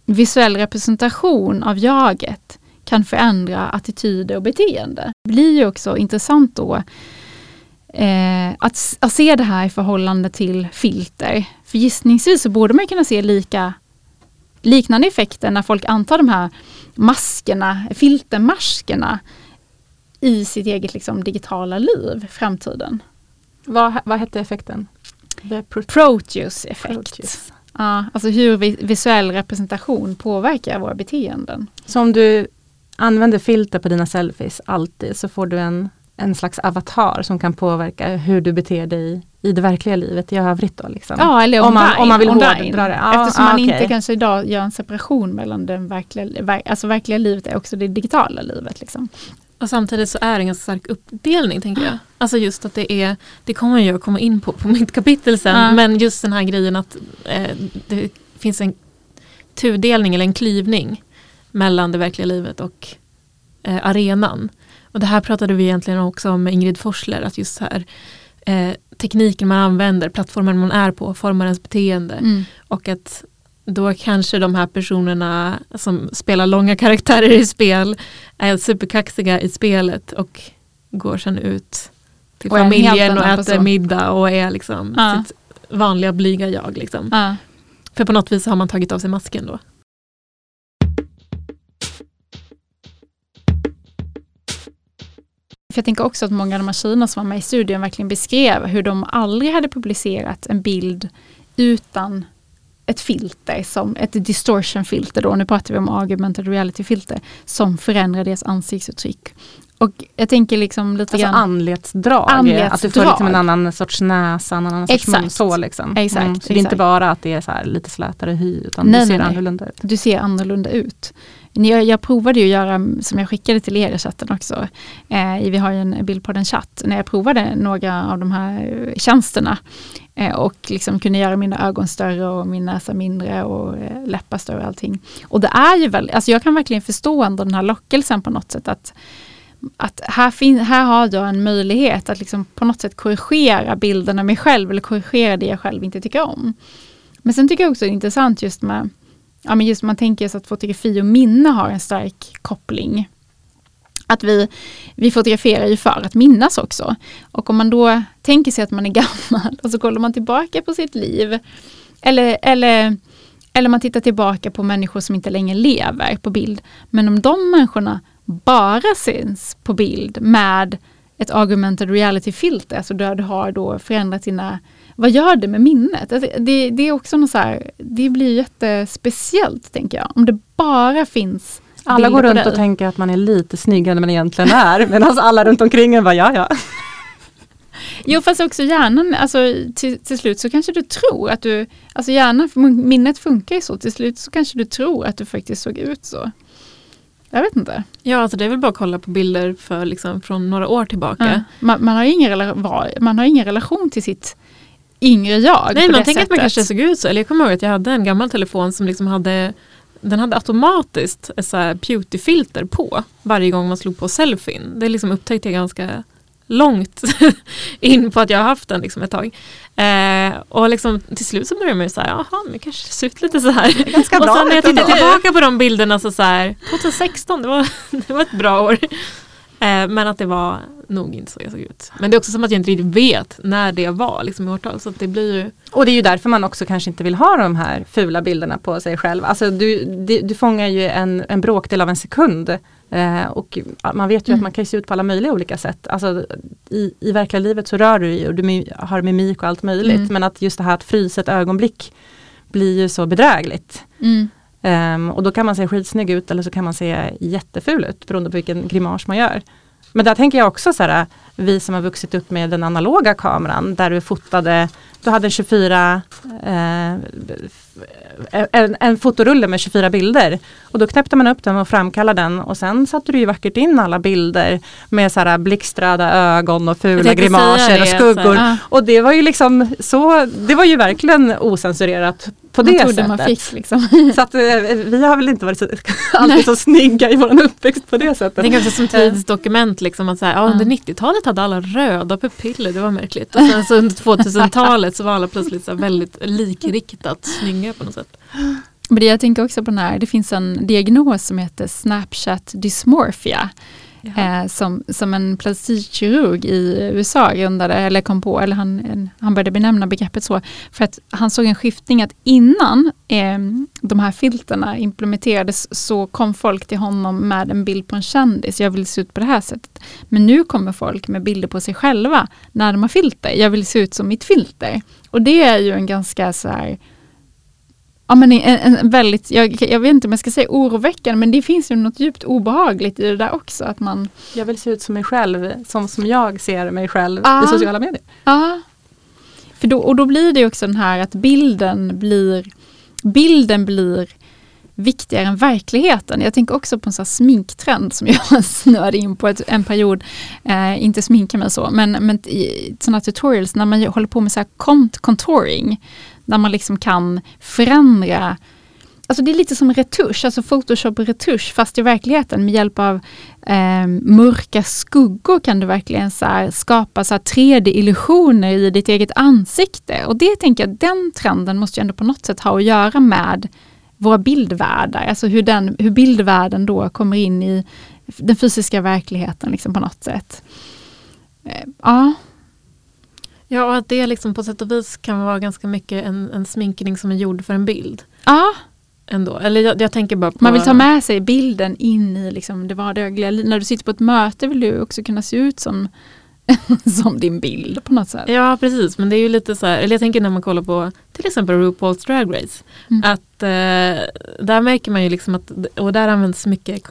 visuell representation av jaget kan förändra attityder och beteende. Det blir ju också intressant då eh, att, att, se det här i förhållande till filter. För gissningsvis så borde man kunna se lika liknande effekter när folk antar de här maskerna, filtermaskerna i sitt eget liksom, digitala liv, framtiden. Vad, vad hette effekten? Proteus-effekt. Proteus. Ja, alltså hur vi, visuell representation påverkar våra beteenden. Så om du använder filter på dina selfies alltid så får du en, en slags avatar som kan påverka hur du beter dig i det verkliga livet i övrigt då? Liksom. Ja, eller Om man- om man vill online. hårdra det. Ja, Eftersom ja, man inte okej. kanske idag gör en separation mellan den verkliga, ver, alltså verkliga livet är också det digitala livet. Liksom. Och samtidigt så är det en ganska stark uppdelning tänker jag. Alltså just att det är, det kommer jag komma in på på mitt kapitel sen, Ja. men just den här grejen att eh, det finns en tudelning eller en klyvning mellan det verkliga livet och eh, arenan. Och det här pratade vi egentligen också om med Ingrid Forsler, att just här eh, tekniken man använder, plattformen man är på, formar ens beteende. Mm. Och att då kanske de här personerna som spelar långa karaktärer i spel är superkaxiga i spelet och går sen ut till Och familjen och äter person. middag och är liksom Ja. sitt vanliga blyga jag. Liksom. Ja. För på något vis har man tagit av sig masken då. För jag tänker också att många av de här tjejerna som var med i studien verkligen beskrev hur de aldrig hade publicerat en bild utan ett filter, som ett distortion-filter då, nu pratar vi om augmented reality-filter, som förändrar deras ansiktsuttryck. Och jag tänker liksom lite Alltså grann... anletsdrag, Anletsdrag. att du får liksom en annan sorts näsa, en annan sorts Exakt. mun. Så liksom. Exakt, så det är inte bara att det är lite slätare hy, utan Nej, det ser nej. annorlunda ut. du ser annorlunda ut. Jag, jag provade ju att göra, som jag skickade till er i chatten också, eh, vi har ju en bild på den chatt, när jag provade några av de här eh, tjänsterna eh, och liksom kunde göra mina ögon större och min näsa mindre och eh, läppar större och allting. Och det är ju väl, alltså jag kan verkligen förstå ändå den här lockelsen på något sätt att att här, fin- här har jag en möjlighet att liksom på något sätt korrigera bilden av mig själv eller korrigera det jag själv inte tycker om. Men sen tycker jag också det är intressant just med ja, men just man tänker sig att fotografi och minne har en stark koppling. Att vi, vi fotograferar ju för att minnas också. Och om man då tänker sig att man är gammal och så kollar man tillbaka på sitt liv. Eller, eller, eller man tittar tillbaka på människor som inte längre lever på bild. Men om de människorna bara syns på bild med ett augmented reality-filter, alltså där du har då förändrat sina vad gör det med minnet? Alltså, Det, det är också något så här, det blir jättespeciellt tänker jag. Om det bara finns Alla går runt och tänker att man är lite snyggare än man egentligen är, medan alla runt omkring en bara ja ja. Jo fast också hjärnan, alltså till, till slut så kanske du tror att du, alltså hjärnan, för minnet funkar ju så, till slut så kanske du tror att du faktiskt såg ut så. Jag vet inte. Ja, alltså det är väl bara att kolla på bilder för, liksom, från några år tillbaka. Ja. Man, man, har ingen rela- var- man har ingen relation till sitt yngre jag. Nej, man tänker att man kanske såg ut så. Eller jag kommer ihåg att jag hade en gammal telefon som liksom hade den hade automatiskt ett så här beautyfilter på varje gång man slog på selfien. Det liksom upptäckte jag ganska långt in på att jag har haft den liksom ett tag. Eh, och liksom, till slut så började man ju säga, jaha, men det kanske ser ut lite så här. Ganska och bra sen när jag tittar tillbaka på de bilderna så, så här, 2016, det var, det var ett bra år. Eh, men att det var nog inte så jag såg ut. Men det är också som att jag inte riktigt vet när det var liksom, i årtal. Så att det blir ju Och det är ju därför man också kanske inte vill ha de här fula bilderna på sig själv. Alltså du, du, du fångar ju en, en bråkdel av en sekund. Eh, och man vet ju Mm. att man kan se ut på alla möjliga olika sätt. Alltså, i, I verkliga livet så rör du dig och du har mimik och allt möjligt. Mm. Men att just det här att frysa ett ögonblick blir ju så bedrägligt. Mm. Ehm, och då kan man se skitsnygg ut eller så kan man se jätteful ut beroende på vilken grimas man gör. Men där tänker jag också så här, vi som har vuxit upp med den analoga kameran där du fotade, du hade 24, eh, en, en fotorulle med 24 bilder. Och då knäppte man upp den och framkallade den och sen satte du ju vackert in alla bilder med så här blixtröda ögon och fula grimaser och skuggor. Och det var ju liksom så, det var ju verkligen osensurerat på Man det trodde sättet. man fick liksom. Så att eh, vi har väl inte varit så, alltid så snygga i vår uppväxt på det sättet. tänker också som tidsdokument, liksom att så här, ja, under 90-talet hade alla röda pupiller, det var märkligt. Och sen så under 2000-talet så var alla plötsligt så väldigt likriktat snygga på något sätt. Men det jag tänker också på den här, det finns en diagnos som heter Snapchat dysmorphia. Eh, som, som en plastikkirurg i USA grundade, eller kom på, eller han, en, han började benämna begreppet så. För att han såg en skiftning att innan eh, de här filterna implementerades så kom folk till honom med en bild på en kändis. Jag vill se ut på det här sättet. Men nu kommer folk med bilder på sig själva när de har filter. Jag vill se ut som mitt filter. Och det är ju en ganska så här ja, men en, en väldigt, jag, jag, vet inte om jag ska säga oroväckande, men det finns ju något djupt obehagligt i det där också. Att man... Jag vill se ut som mig själv, som, som jag ser mig själv ah. i sociala medier. Ja, För då, och då blir det också den här att bilden blir, bilden blir viktigare än verkligheten. Jag tänker också på en sån sminktrend som jag snöade in på ett, en period. Eh, inte sminka mig så, men, men sådana tutorials när man håller på med så här contouring. Där man liksom kan förändra Alltså det är lite som retusch, alltså Photoshop retusch fast i verkligheten med hjälp av eh, mörka skuggor kan du verkligen så skapa 3D-illusioner i ditt eget ansikte. Och det tänker jag, den trenden måste ju ändå på något sätt ha att göra med våra bildvärldar, alltså hur, den, hur bildvärlden då kommer in i den fysiska verkligheten liksom på något sätt. Eh, ja. Ja, och att det liksom på sätt och vis kan vara ganska mycket en, en sminkning som är gjord för en bild. Ja. Ändå. Eller jag, jag tänker bara. Man vill ta med sig bilden in i liksom det vardagliga. När du sitter på ett möte vill du också kunna se ut som som din bild på något sätt. Ja precis, men det är ju lite så här, eller jag tänker när man kollar på till exempel RuPaul's Drag Race. Mm. Att eh, där märker man ju liksom att, och där används mycket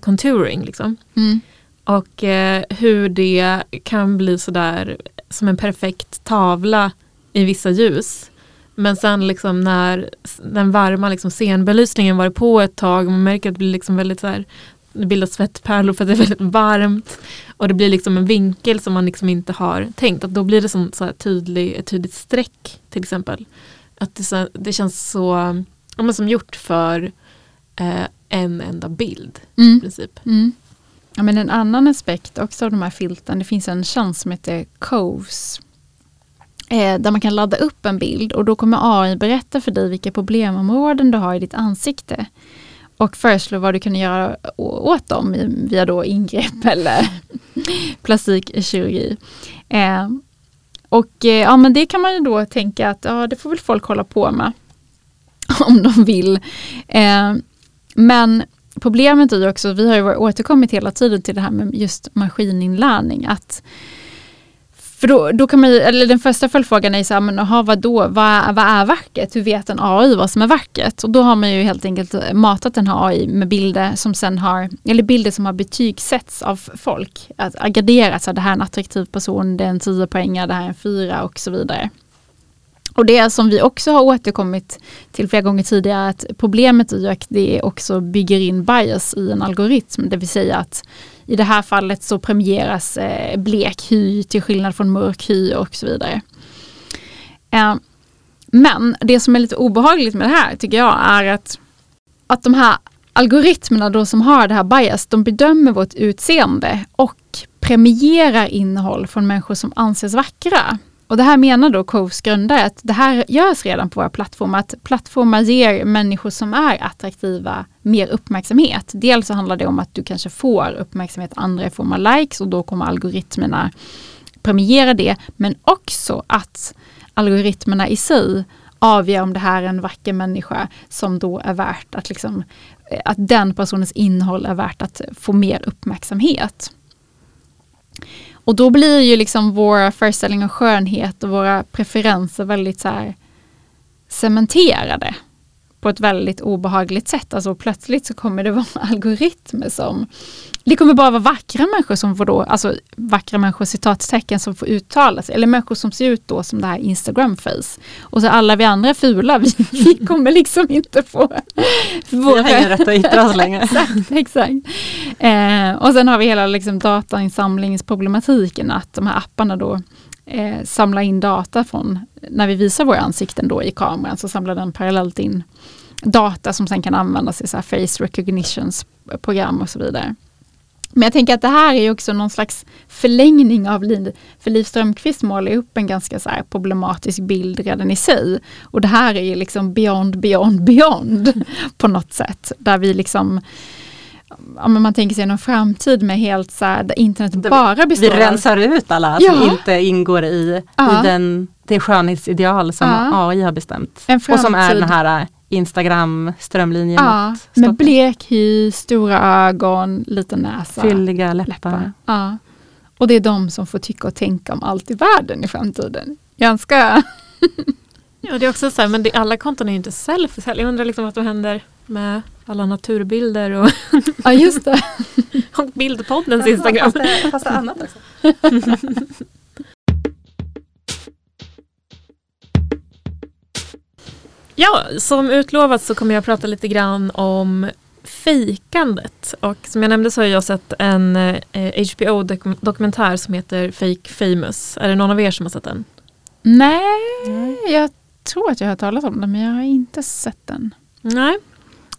contouring liksom. Mm. Och eh, hur det kan bli sådär som en perfekt tavla i vissa ljus. Men sen liksom när den varma liksom scenbelysningen varit på ett tag och man märker att det blir liksom väldigt så här, det bildas svettpärlor för att det är väldigt varmt. Och det blir liksom en vinkel som man liksom inte har tänkt. Att då blir det som så tydlig, ett tydligt streck till exempel. Att det, så, det känns så ja, som gjort för eh, en enda bild. Mm. I princip. Mm. Ja, men en annan aspekt också av de här filten, det finns en tjänst som heter Coves. Eh, där man kan ladda upp en bild och då kommer AI berätta för dig vilka problemområden du har i ditt ansikte och föreslå vad du kan göra åt dem via då ingrepp eller plastikkirurgi. Eh, och eh, ja men det kan man ju då tänka att ja, det får väl folk hålla på med om de vill. Eh, men problemet är ju också, vi har ju återkommit hela tiden till det här med just maskininlärning, att för då, då kan man eller den första följdfrågan är så här, men aha, vad då? Vad, vad är vackert? Hur vet en AI vad som är vackert? Och då har man ju helt enkelt matat den här AI med bilder som sen har, eller bilder som har betygsätts av folk. Att graderats, att det här är en attraktiv person, det är en 10 poängare, det här är en 4 och så vidare. Och det som vi också har återkommit till flera gånger tidigare, är att problemet är att det också bygger in bias i en algoritm, det vill säga att i det här fallet så premieras eh, blek hy till skillnad från mörk hy och så vidare. Eh, men det som är lite obehagligt med det här tycker jag är att, att de här algoritmerna då som har det här bias, de bedömer vårt utseende och premierar innehåll från människor som anses vackra. Och det här menar då Coves grundare att det här görs redan på våra plattformar. Att plattformar ger människor som är attraktiva mer uppmärksamhet. Dels så handlar det om att du kanske får uppmärksamhet andra i form av likes och då kommer algoritmerna premiera det. Men också att algoritmerna i sig avgör om det här är en vacker människa som då är värt att liksom, eh, att den personens innehåll är värt att få mer uppmärksamhet. Och då blir ju liksom våra föreställningar om skönhet och våra preferenser väldigt så här cementerade på ett väldigt obehagligt sätt. Alltså plötsligt så kommer det vara algoritmer som det kommer bara vara vackra människor som får då, alltså vackra människor citattecken som får uttala sig, eller människor som ser ut då som det här Instagram-face. Och så alla vi andra fula, vi, vi kommer liksom inte få... Vi har ingen rätt att yttra oss längre. exakt. exakt. Eh, och sen har vi hela liksom datainsamlingsproblematiken, att de här apparna då eh, samla in data från, när vi visar våra ansikten då i kameran, så samlar den parallellt in data som sen kan användas i så face recognitions program och så vidare. Men jag tänker att det här är också någon slags förlängning av Liv, för Liv Strömquist målar upp en ganska så problematisk bild redan i sig. Och det här är ju liksom beyond, beyond, beyond på något sätt. Där vi liksom ja, men man tänker sig någon framtid med helt så här, där internet bara består Vi rensar ut alla Ja. som inte ingår i, Ja. i den, det skönhetsideal som Ja. AI har bestämt. Och som är den här Instagram strömlinjen Ja, mot med blek hy, stora ögon, liten näsa. Fylliga läppar. läppar. Ja. Och det är de som får tycka och tänka om allt i världen i framtiden. Ganska... Ja, det är också så här, men det, alla konton är ju inte selfies heller. Jag undrar liksom vad som händer med alla naturbilder och, Ja, just det. och Bildpoddens Instagram. Fast det, fast det är annat också. Ja, som utlovat så kommer jag prata lite grann om fejkandet. Och som jag nämnde så har jag sett en eh, HBO-dokumentär som heter Fake Famous. Är det någon av er som har sett den? Nej, jag tror att jag har hört talas om den men jag har inte sett den. Nej.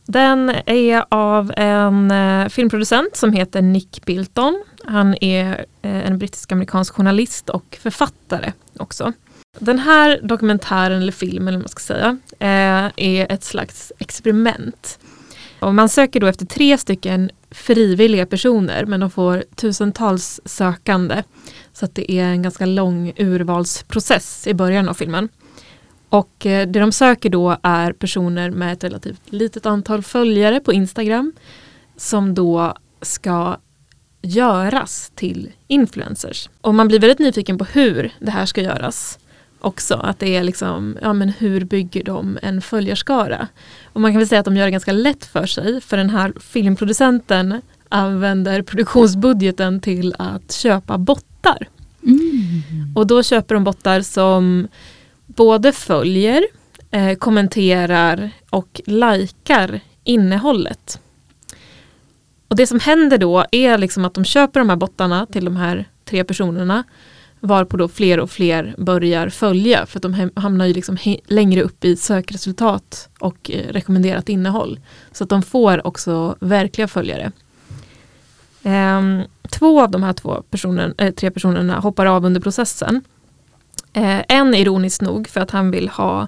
Den är av en eh, filmproducent som heter Nick Bilton. Han är eh, en brittisk-amerikansk journalist och författare också. Den här dokumentären eller filmen eller vad man ska säga eh, är ett slags experiment. Och man söker då efter tre stycken frivilliga personer men de får tusentals sökande. Så att det är en ganska lång urvalsprocess i början av filmen. Och eh, det de söker då är personer med ett relativt litet antal följare på Instagram som då ska göras till influencers. Och man blir väldigt nyfiken på hur det här ska göras också. Att det är liksom, ja men hur bygger de en följarskara? Och man kan väl säga att de gör det ganska lätt för sig för den här filmproducenten använder produktionsbudgeten till att köpa bottar. Och då köper de bottar som både följer, eh, kommenterar och likar innehållet. Och det som händer då är liksom att de köper de här bottarna till de här tre personerna varpå då fler och fler börjar följa för att de hamnar ju liksom längre upp i sökresultat och eh, rekommenderat innehåll. Så att de får också verkliga följare. Ehm, två av de här två personen, eh, tre personerna hoppar av under processen. Eh, en ironiskt nog för att han vill ha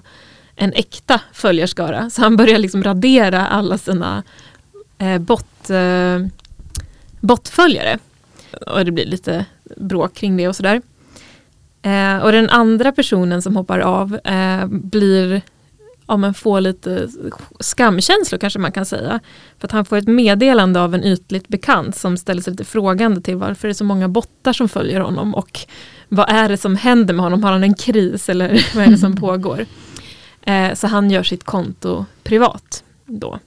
en äkta följarskara. Så han börjar liksom radera alla sina eh, bot, eh, botföljare. Och det blir lite bråk kring det och sådär. Eh, och den andra personen som hoppar av eh, blir ja, men får lite skamkänslor kanske man kan säga. För att han får ett meddelande av en ytligt bekant som ställer sig lite frågande till varför det är så många bottar som följer honom och vad är det som händer med honom? Har han en kris eller vad är det som pågår? Eh, så han gör sitt konto privat då.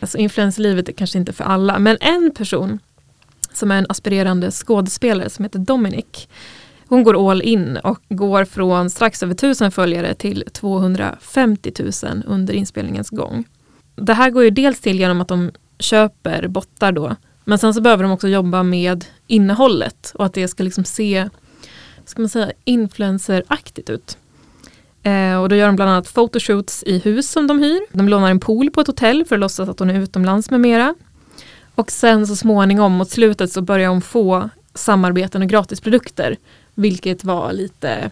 Alltså influencerlivet är kanske inte för alla men en person som är en aspirerande skådespelare som heter Dominic hon går all in och går från strax över 1000 följare till 250 000 under inspelningens gång. Det här går ju dels till genom att de köper bottar då. Men sen så behöver de också jobba med innehållet och att det ska liksom se ska man säga, influenceraktigt ut. Eh, och då gör de bland annat photoshoots i hus som de hyr. De lånar en pool på ett hotell för att låtsas att hon är utomlands med mera. Och sen så småningom mot slutet så börjar hon få samarbeten och gratisprodukter. Vilket var lite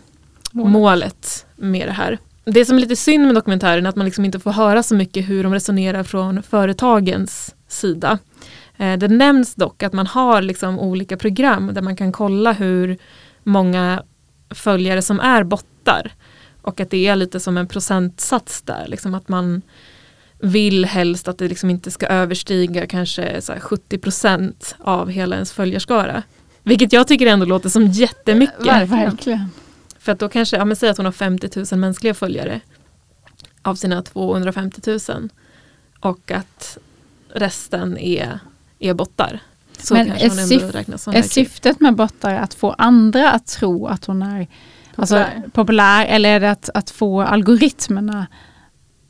Målet. målet med det här. Det som är lite synd med dokumentären är att man liksom inte får höra så mycket hur de resonerar från företagens sida. Eh, Det nämns dock att man har liksom olika program där man kan kolla hur många följare som är bottar. Och att det är lite som en procentsats där. Liksom att man vill helst att det liksom inte ska överstiga kanske så här 70% av hela ens följarskara. Vilket jag tycker ändå låter som jättemycket. Verkligen. För att då kanske, ja men säg att hon har 50 000 mänskliga följare av sina 250 000 och att resten är, är bottar. Så Men är syf- Är syftet med bottar att få andra att tro att hon är alltså, Populär. populär eller är det att, att få algoritmerna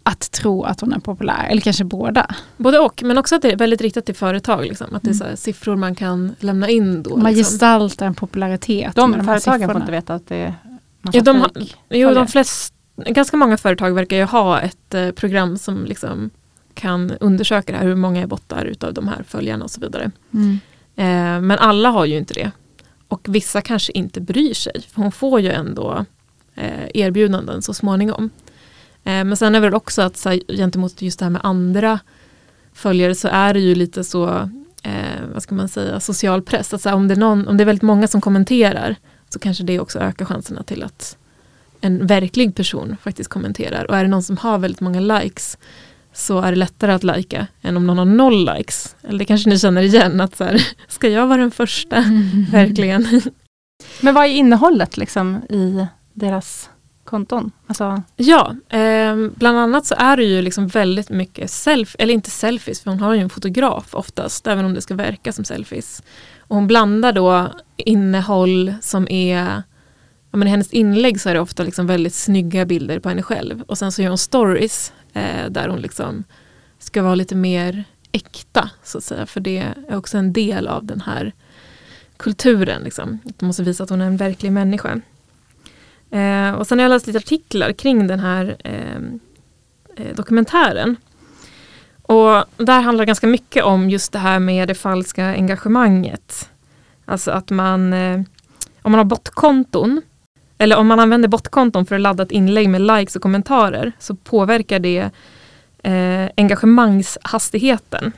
att tro att hon är populär? Eller kanske båda? Både och, men också att det är väldigt riktat till företag. Liksom. Att det är Mm. så här, siffror man kan lämna in då. Man liksom. gestaltar en popularitet. De här företagen får inte veta att det är massa Ja, de har- fake. Jo, de flest, ganska många företag verkar ju ha ett eh, program som liksom kan undersöka det här, hur många är bottar utav de här följarna och så vidare. Mm. Eh, men alla har ju inte det. Och vissa kanske inte bryr sig. För hon får ju ändå eh, erbjudanden så småningom. Eh, men sen är det väl också att så här, gentemot just det här med andra följare så är det ju lite så vad ska man säga, social press. Att så här, om, det är någon, om det är väldigt många som kommenterar så kanske det också ökar chanserna till att en verklig person faktiskt kommenterar. Och är det någon som har väldigt många likes så är det lättare att lajka än om någon har noll likes. Eller det kanske ni känner igen, att så här, ska jag vara den första? Verkligen. Men vad är innehållet liksom i deras konton? Alltså... Ja, eh, bland annat så är det ju liksom väldigt mycket self, eller inte selfies, för hon har ju en fotograf oftast, även om det ska verka som selfies. Och hon blandar då innehåll som är ja, men I hennes inlägg så är det ofta liksom väldigt snygga bilder på henne själv. Och sen så gör hon stories eh, där hon liksom ska vara lite mer äkta så att säga. För det är också en del av den här kulturen. Liksom. Att måste visa att hon är en verklig människa. Eh, och sen har jag läst lite artiklar kring den här eh, eh, dokumentären. Och där handlar det ganska mycket om just det här med det falska engagemanget. Alltså att man, eh, om man har botkonton, eller om man använder botkonton för att ladda ett inlägg med likes och kommentarer, så påverkar det eh, engagemangshastigheten.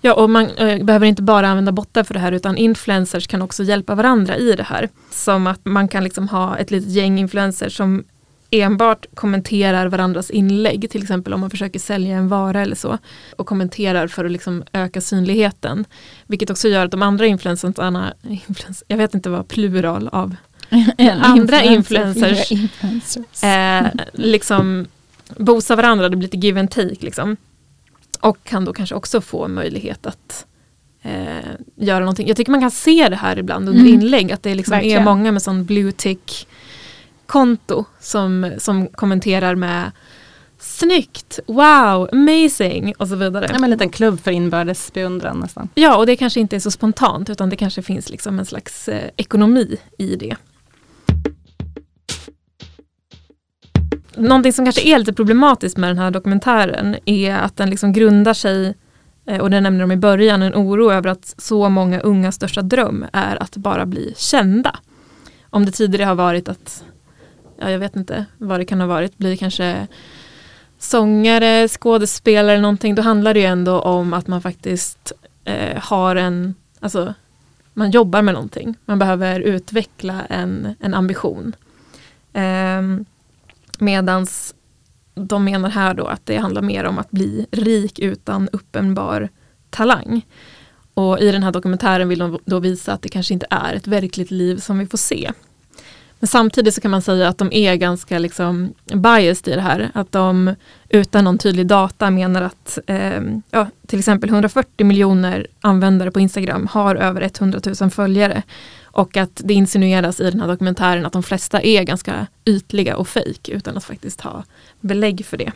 Ja, och man eh, behöver inte bara använda bottar för det här utan influencers kan också hjälpa varandra i det här. Som att man kan liksom ha ett litet gäng influencers som enbart kommenterar varandras inlägg, till exempel om man försöker sälja en vara eller så, och kommenterar för att liksom öka synligheten. Vilket också gör att de andra influencersarna, jag vet inte vad plural av andra influencers, influencers. Eh, liksom bosa varandra, det blir lite give and take. Liksom. Och kan då kanske också få möjlighet att eh, göra någonting. Jag tycker man kan se det här ibland under mm. inlägg, att det liksom är många med sån blue tick konto som, som kommenterar med Snyggt, wow, amazing och så vidare. Ja, en liten klubb för inbördes beundran nästan. Ja, och det kanske inte är så spontant utan det kanske finns liksom en slags eh, ekonomi i det. Någonting som kanske är lite problematiskt med den här dokumentären är att den liksom grundar sig, eh, och det nämnde de i början, en oro över att så många unga största dröm är att bara bli kända. Om det tidigare har varit att, ja jag vet inte vad det kan ha varit, blir kanske sångare, skådespelare eller någonting, då handlar det ju ändå om att man faktiskt eh, har en, alltså man jobbar med någonting. Man behöver utveckla en, en ambition. Eh, medans de menar här då att det handlar mer om att bli rik utan uppenbar talang. Och i den här dokumentären vill de då visa att det kanske inte är ett verkligt liv som vi får se. Men samtidigt så kan man säga att de är ganska liksom biased i det här. Att de utan någon tydlig data menar att eh, ja, till exempel 140 miljoner användare på Instagram har över 100 000 följare. Och att det insinueras i den här dokumentären att de flesta är ganska ytliga och fejk utan att faktiskt ha belägg för det.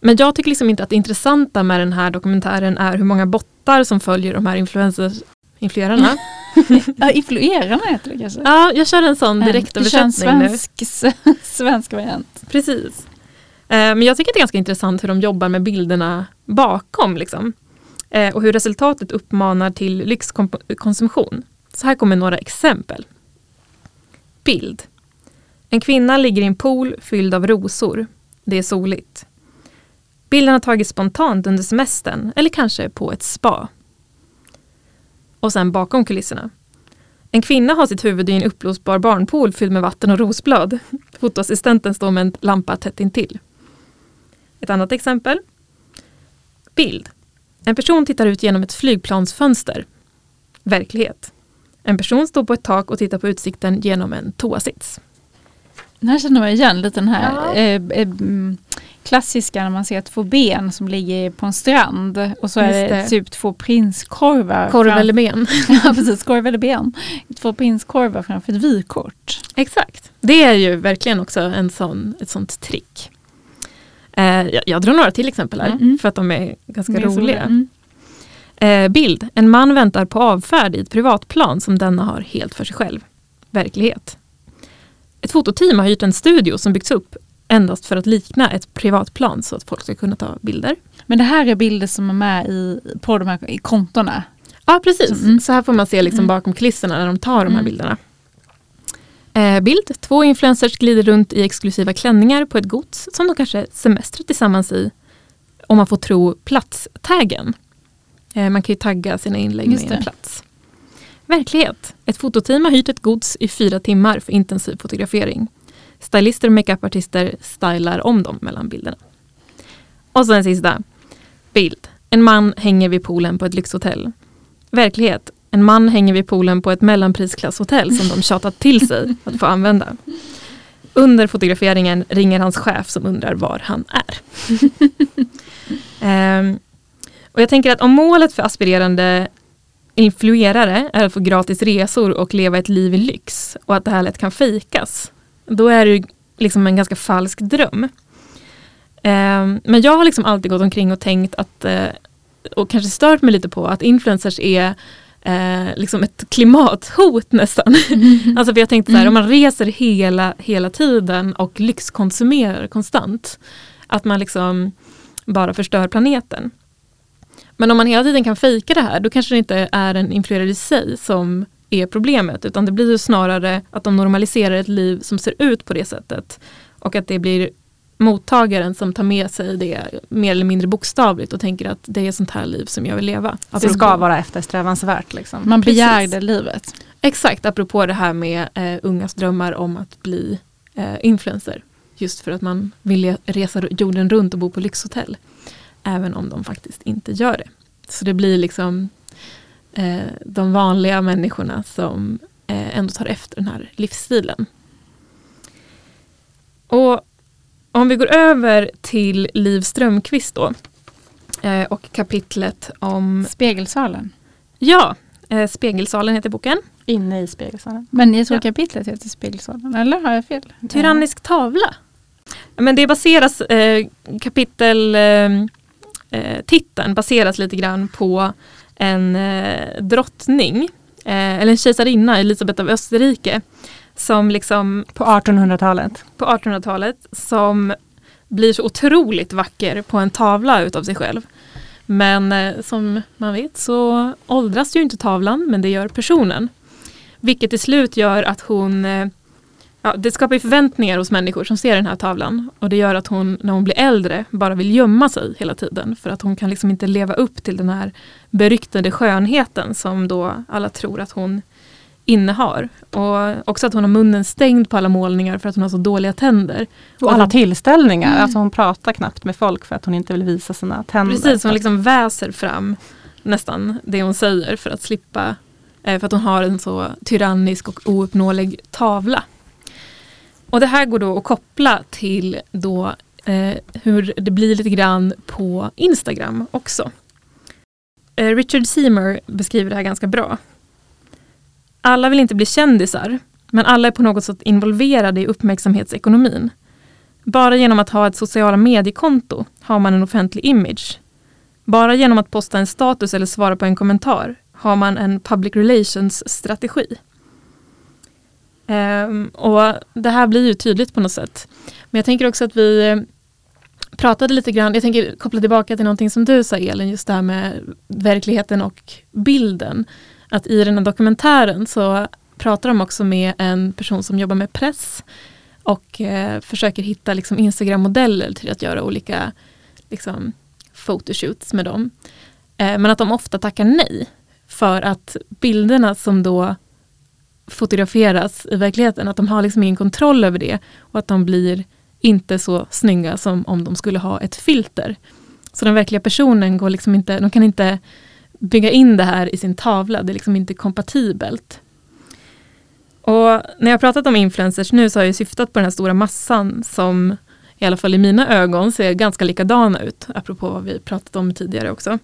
Men jag tycker liksom inte att det intressanta med den här dokumentären är hur många bottar som följer de här influencers, influerarna. ja, influerarna heter det kanske? Ja, jag kör en sån direktöversättning nu. Svensk, svensk variant. Precis. Eh, men jag tycker det är ganska intressant hur de jobbar med bilderna bakom. Liksom. Eh, och hur resultatet uppmanar till lyxkonsumtion. Så här kommer några exempel. Bild. En kvinna ligger i en pool fylld av rosor. Det är soligt. Bilden har tagits spontant under semestern eller kanske på ett spa. Och sen bakom kulisserna. En kvinna har sitt huvud i en uppblåsbar barnpool fylld med vatten och rosblad. Fotoassistenten står med en lampa tätt intill. Ett annat exempel. Bild. En person tittar ut genom ett flygplansfönster. Verklighet. En person står på ett tak och tittar på utsikten genom en toasits. Den här känner man igen lite den här ja. eh, eh, mm, klassiska när man ser två ben som ligger på en strand och så är det, det, typ två prinskorvar. Korv eller ben. ja precis, korv eller ben. Två prinskorvar framför ett vykort. Exakt. Det är ju verkligen också en sån, ett sånt trick. Eh, jag, jag drar några till exempel här mm. för att de är ganska är roliga. Mm. Eh, bild. En man väntar på avfärd i ett privatplan som denna har helt för sig själv. Verklighet. Ett fototeam har hyrt en studio som byggts upp endast för att likna ett privatplan så att folk ska kunna ta bilder. Men det här är bilder som är med i, på de här kontona? Ja precis, mm. så här får man se liksom mm. bakom kulisserna när de tar de här mm. bilderna. Eh, bild, två influencers glider runt i exklusiva klänningar på ett gods som de kanske semestrar tillsammans i. Om man får tro platstaggen. Eh, man kan ju tagga sina inlägg Just med en det. plats. Verklighet. Ett fototeam har hyrt ett gods i fyra timmar för intensiv fotografering. Stylister och makeupartister stylar om dem mellan bilderna. Och så en sista. Bild. En man hänger vid poolen på ett lyxhotell. Verklighet. En man hänger vid poolen på ett mellanprisklasshotell som de tjatat till sig att få använda. Under fotograferingen ringer hans chef som undrar var han är. Ehm, och jag tänker att om målet för aspirerande influerare är att få gratis resor och leva ett liv i lyx och att det här lätt kan fejkas, då är det liksom en ganska falsk dröm. Ehm, men jag har liksom alltid gått omkring och tänkt att, eh, och kanske stört mig lite på att influencers är eh, liksom ett klimathot nästan. alltså för jag tänkte så här, om man reser hela, hela tiden och lyxkonsumerar konstant, att man liksom bara förstör planeten. Men om man hela tiden kan fejka det här, då kanske det inte är en influerare i sig som är problemet, utan det blir ju snarare att de normaliserar ett liv som ser ut på det sättet. Och att det blir mottagaren som tar med sig det mer eller mindre bokstavligt och tänker att det är sånt här liv som jag vill leva. Det ska vara eftersträvansvärt. Liksom. Man begär Precis. det livet. Exakt, apropå det här med eh, ungas drömmar om att bli eh, influencer. Just för att man vill resa jorden runt och bo på lyxhotell. Även om de faktiskt inte gör det. Så det blir liksom eh, de vanliga människorna som eh, ändå tar efter den här livsstilen. Och om vi går över till Liv Strömquist då. Eh, och kapitlet om, Spegelsalen. ja, eh, Spegelsalen heter boken. Inne i spegelsalen. Men jag tror Ja. kapitlet heter Spegelsalen. Eller har jag fel? Tyrannisk tavla. Men det baseras, eh, kapitel eh, titeln baseras lite grann på en eh, drottning, eh, eller en kejsarinna, Elisabeth av Österrike, som liksom På 1800-talet. på 1800-talet som blir så otroligt vacker på en tavla utav sig själv. Men eh, som man vet så åldras ju inte tavlan men det gör personen. Vilket till slut gör att hon eh, Ja, det skapar förväntningar hos människor som ser den här tavlan. Och det gör att hon när hon blir äldre bara vill gömma sig hela tiden. För att hon kan liksom inte leva upp till den här beryktade skönheten som då alla tror att hon innehar. Och också att hon har munnen stängd på alla målningar för att hon har så dåliga tänder. Och alla tillställningar. Alltså hon pratar knappt med folk för att hon inte vill visa sina tänder. Precis, hon liksom väser fram nästan det hon säger för att slippa, eh, för att hon har en så tyrannisk och ouppnåelig tavla. Och det här går då att koppla till då eh, hur det blir lite grann på Instagram också. Eh, Richard Seymour beskriver det här ganska bra. Alla vill inte bli kändisar, men alla är på något sätt involverade i uppmärksamhetsekonomin. Bara genom att ha ett sociala mediekonto har man en offentlig image. Bara genom att posta en status eller svara på en kommentar har man en public relations-strategi strategi. Och Det här blir ju tydligt på något sätt. Men jag tänker också att vi eh, pratade lite grann, jag tänker koppla tillbaka till någonting som du sa Elin, just det här med verkligheten och bilden. Att i den här dokumentären så pratar de också med en person som jobbar med press och eh, försöker hitta liksom, Instagram-modeller till att göra olika liksom, photoshoots med dem. Eh, men att de ofta tackar nej. För att bilderna som då fotograferas i verkligheten, att de har liksom ingen kontroll över det och att de blir inte så snygga som om de skulle ha ett filter. Så den verkliga personen går liksom inte, de kan inte bygga in det här i sin tavla, det är liksom inte kompatibelt. Och när jag pratat om influencers nu så har jag syftat på den här stora massan som i alla fall i mina ögon ser ganska likadana ut, apropå vad vi pratat om tidigare också.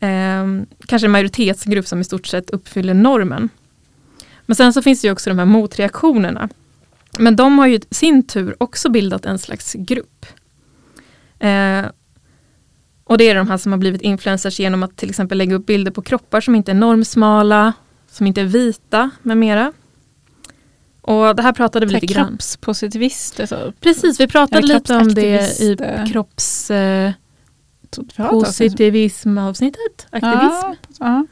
Eh, kanske en majoritetsgrupp som i stort sett uppfyller normen. Men sen så finns det också de här motreaktionerna. Men de har ju i sin tur också bildat en slags grupp. Eh, och det är de här som har blivit influencers genom att till exempel lägga upp bilder på kroppar som inte är normsmala, som inte är vita med mera. Och det här pratade vi lite grann. Kroppspositivister. Så. Precis, vi pratade lite om det i kroppsaktivister. kroppspositivism Vi har pratat om- avsnittet. Aktivism. Ja, ja.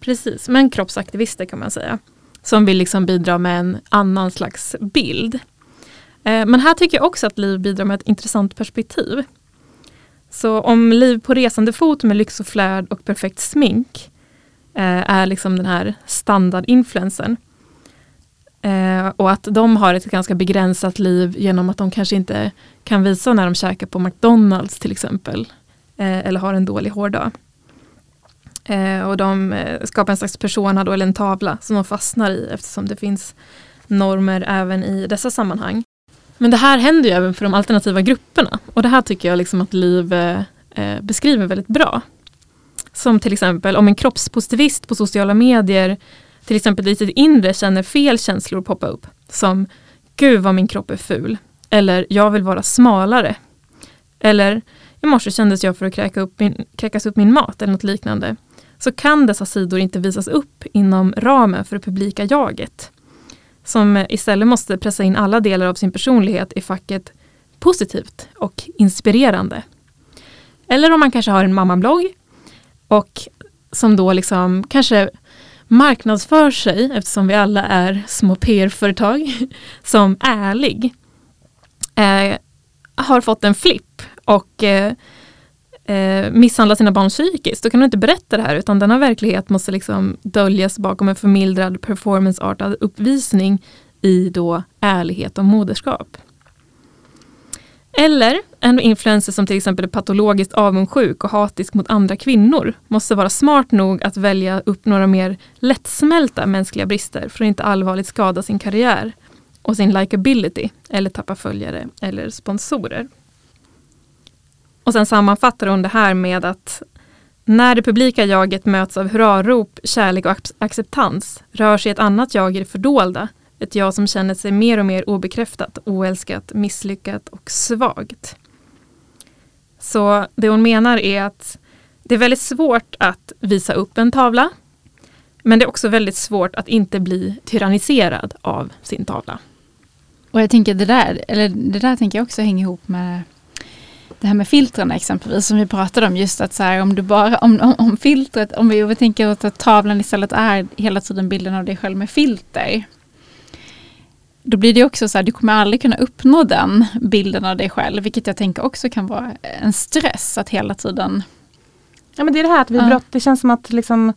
Precis, men kroppsaktivister kan man säga. Som vill liksom bidra med en annan slags bild. Eh, men här tycker jag också att Liv bidrar med ett intressant perspektiv. Så om liv på resande fot med lyx och flärd och perfekt smink eh, är liksom den här standardinfluensen. Eh, och att de har ett ganska begränsat liv genom att de kanske inte kan visa när de käkar på McDonalds till exempel. Eller har en dålig hårdag. Eh, och de eh, skapar en slags persona då, eller en tavla som de fastnar i eftersom det finns normer även i dessa sammanhang. Men det här händer ju även för de alternativa grupperna och det här tycker jag liksom att Liv eh, eh, beskriver väldigt bra. Som till exempel om en kroppspositivist på sociala medier till exempel i sitt inre känner fel känslor poppa upp. Som Gud vad min kropp är ful. Eller jag vill vara smalare. Eller i morse kändes jag för att kräka upp min, kräkas upp min mat eller något liknande. Så kan dessa sidor inte visas upp inom ramen för det publika jaget som istället måste pressa in alla delar av sin personlighet i facket positivt och inspirerande. Eller om man kanske har en mammablogg och som då liksom kanske marknadsför sig, eftersom vi alla är små PR-företag, som ärlig. Eh, har fått en flipp och eh, eh, misshandlar sina barn psykiskt, då kan du inte berätta det här utan denna verklighet måste liksom döljas bakom en förmildrad performanceartad uppvisning i då ärlighet och moderskap. Eller en influencer som till exempel är patologiskt avundsjuk och hatisk mot andra kvinnor måste vara smart nog att välja upp några mer lättsmälta mänskliga brister för att inte allvarligt skada sin karriär och sin likability eller tappa följare eller sponsorer. Och sen sammanfattar hon det här med att när det publika jaget möts av hurrarop, kärlek och acceptans rör sig ett annat jag i det fördolda. Ett jag som känner sig mer och mer obekräftat, oälskat, misslyckat och svagt. Så det hon menar är att det är väldigt svårt att visa upp en tavla. Men det är också väldigt svårt att inte bli tyranniserad av sin tavla. Och jag tänker det där, eller det där tänker jag också hänger ihop med det här med filtren exempelvis som vi pratade om just att så här, om du bara om, om, om filtret, om vi tänker att tavlan istället är hela tiden bilden av dig själv med filter. Då blir det också så här, du kommer aldrig kunna uppnå den bilden av dig själv, vilket jag tänker också kan vara en stress att hela tiden Ja men det är det här att vi ja. brott, det känns som att liksom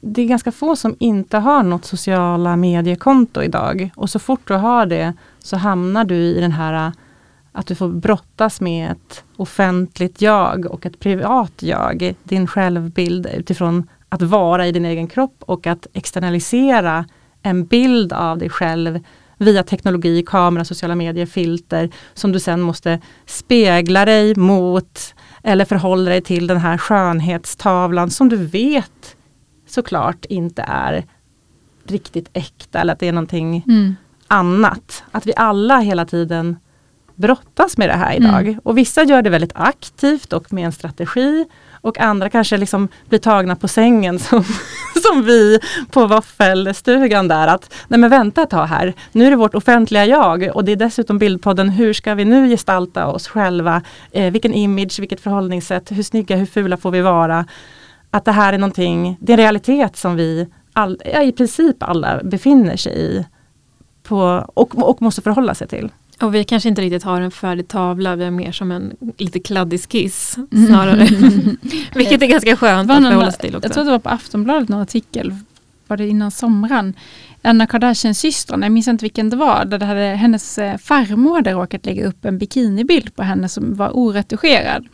det är ganska få som inte har något sociala mediekonto idag. Och så fort du har det så hamnar du i den här att du får brottas med ett offentligt jag och ett privat jag. Din självbild utifrån att vara i din egen kropp och att externalisera en bild av dig själv via teknologi, kamera, sociala medier, filter som du sen måste spegla dig mot eller förhålla dig till den här skönhetstavlan som du vet såklart inte är riktigt äkta eller att det är någonting mm. annat. Att vi alla hela tiden brottas med det här idag. Mm. Och vissa gör det väldigt aktivt och med en strategi. Och andra kanske liksom blir tagna på sängen som, som vi på våffelstugan där. Att nej men vänta ett tag här, nu är det vårt offentliga jag och det är dessutom Bildpodden, hur ska vi nu gestalta oss själva? Eh, vilken image, vilket förhållningssätt, hur snygga, hur fula får vi vara? Att det här är någonting, det är en realitet som vi all, ja, i princip alla befinner sig i på, och, och måste förhålla sig till. Och vi kanske inte riktigt har en färdig tavla, vi är mer som en lite kladdig skiss snarare. Mm. Vilket är ganska skönt att förhålla sig till också. Jag tror det var på Aftonbladet någon artikel, var det innan sommaren, en av Kardashians systrar, jag minns inte vilken det var, där det hade, hennes eh, farmor hade råkat lägga upp en bikinibild på henne som var oretuscherad.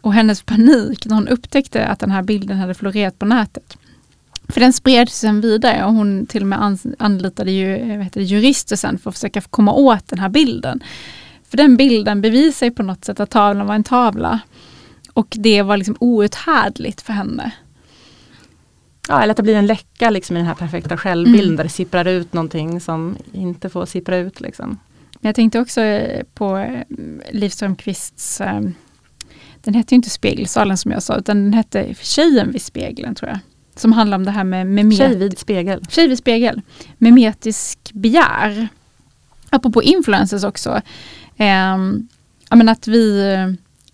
Och hennes panik när hon upptäckte att den här bilden hade florerat på nätet för den spreds sen vidare och hon till och med anlitade ju, eh, vet det, jurister sen för att försöka komma åt den här bilden. För den bilden bevisar på något sätt att tavlan var en tavla. Och det var liksom outhärdligt för henne. Ja, eller att det blir en läcka liksom i den här perfekta självbilden mm. där det sipprar ut någonting som inte får sippra ut. Liksom. Men jag tänkte också eh, på eh, Liv Strömquists den hette inte Spegelsalen som jag sa, utan den hette Tjejen vid spegeln tror jag. Som handlar om det här med memet... Tjej vid spegel. Tjej vid spegel. Memetisk begär. Apropå influencers också. Eh, men att vi,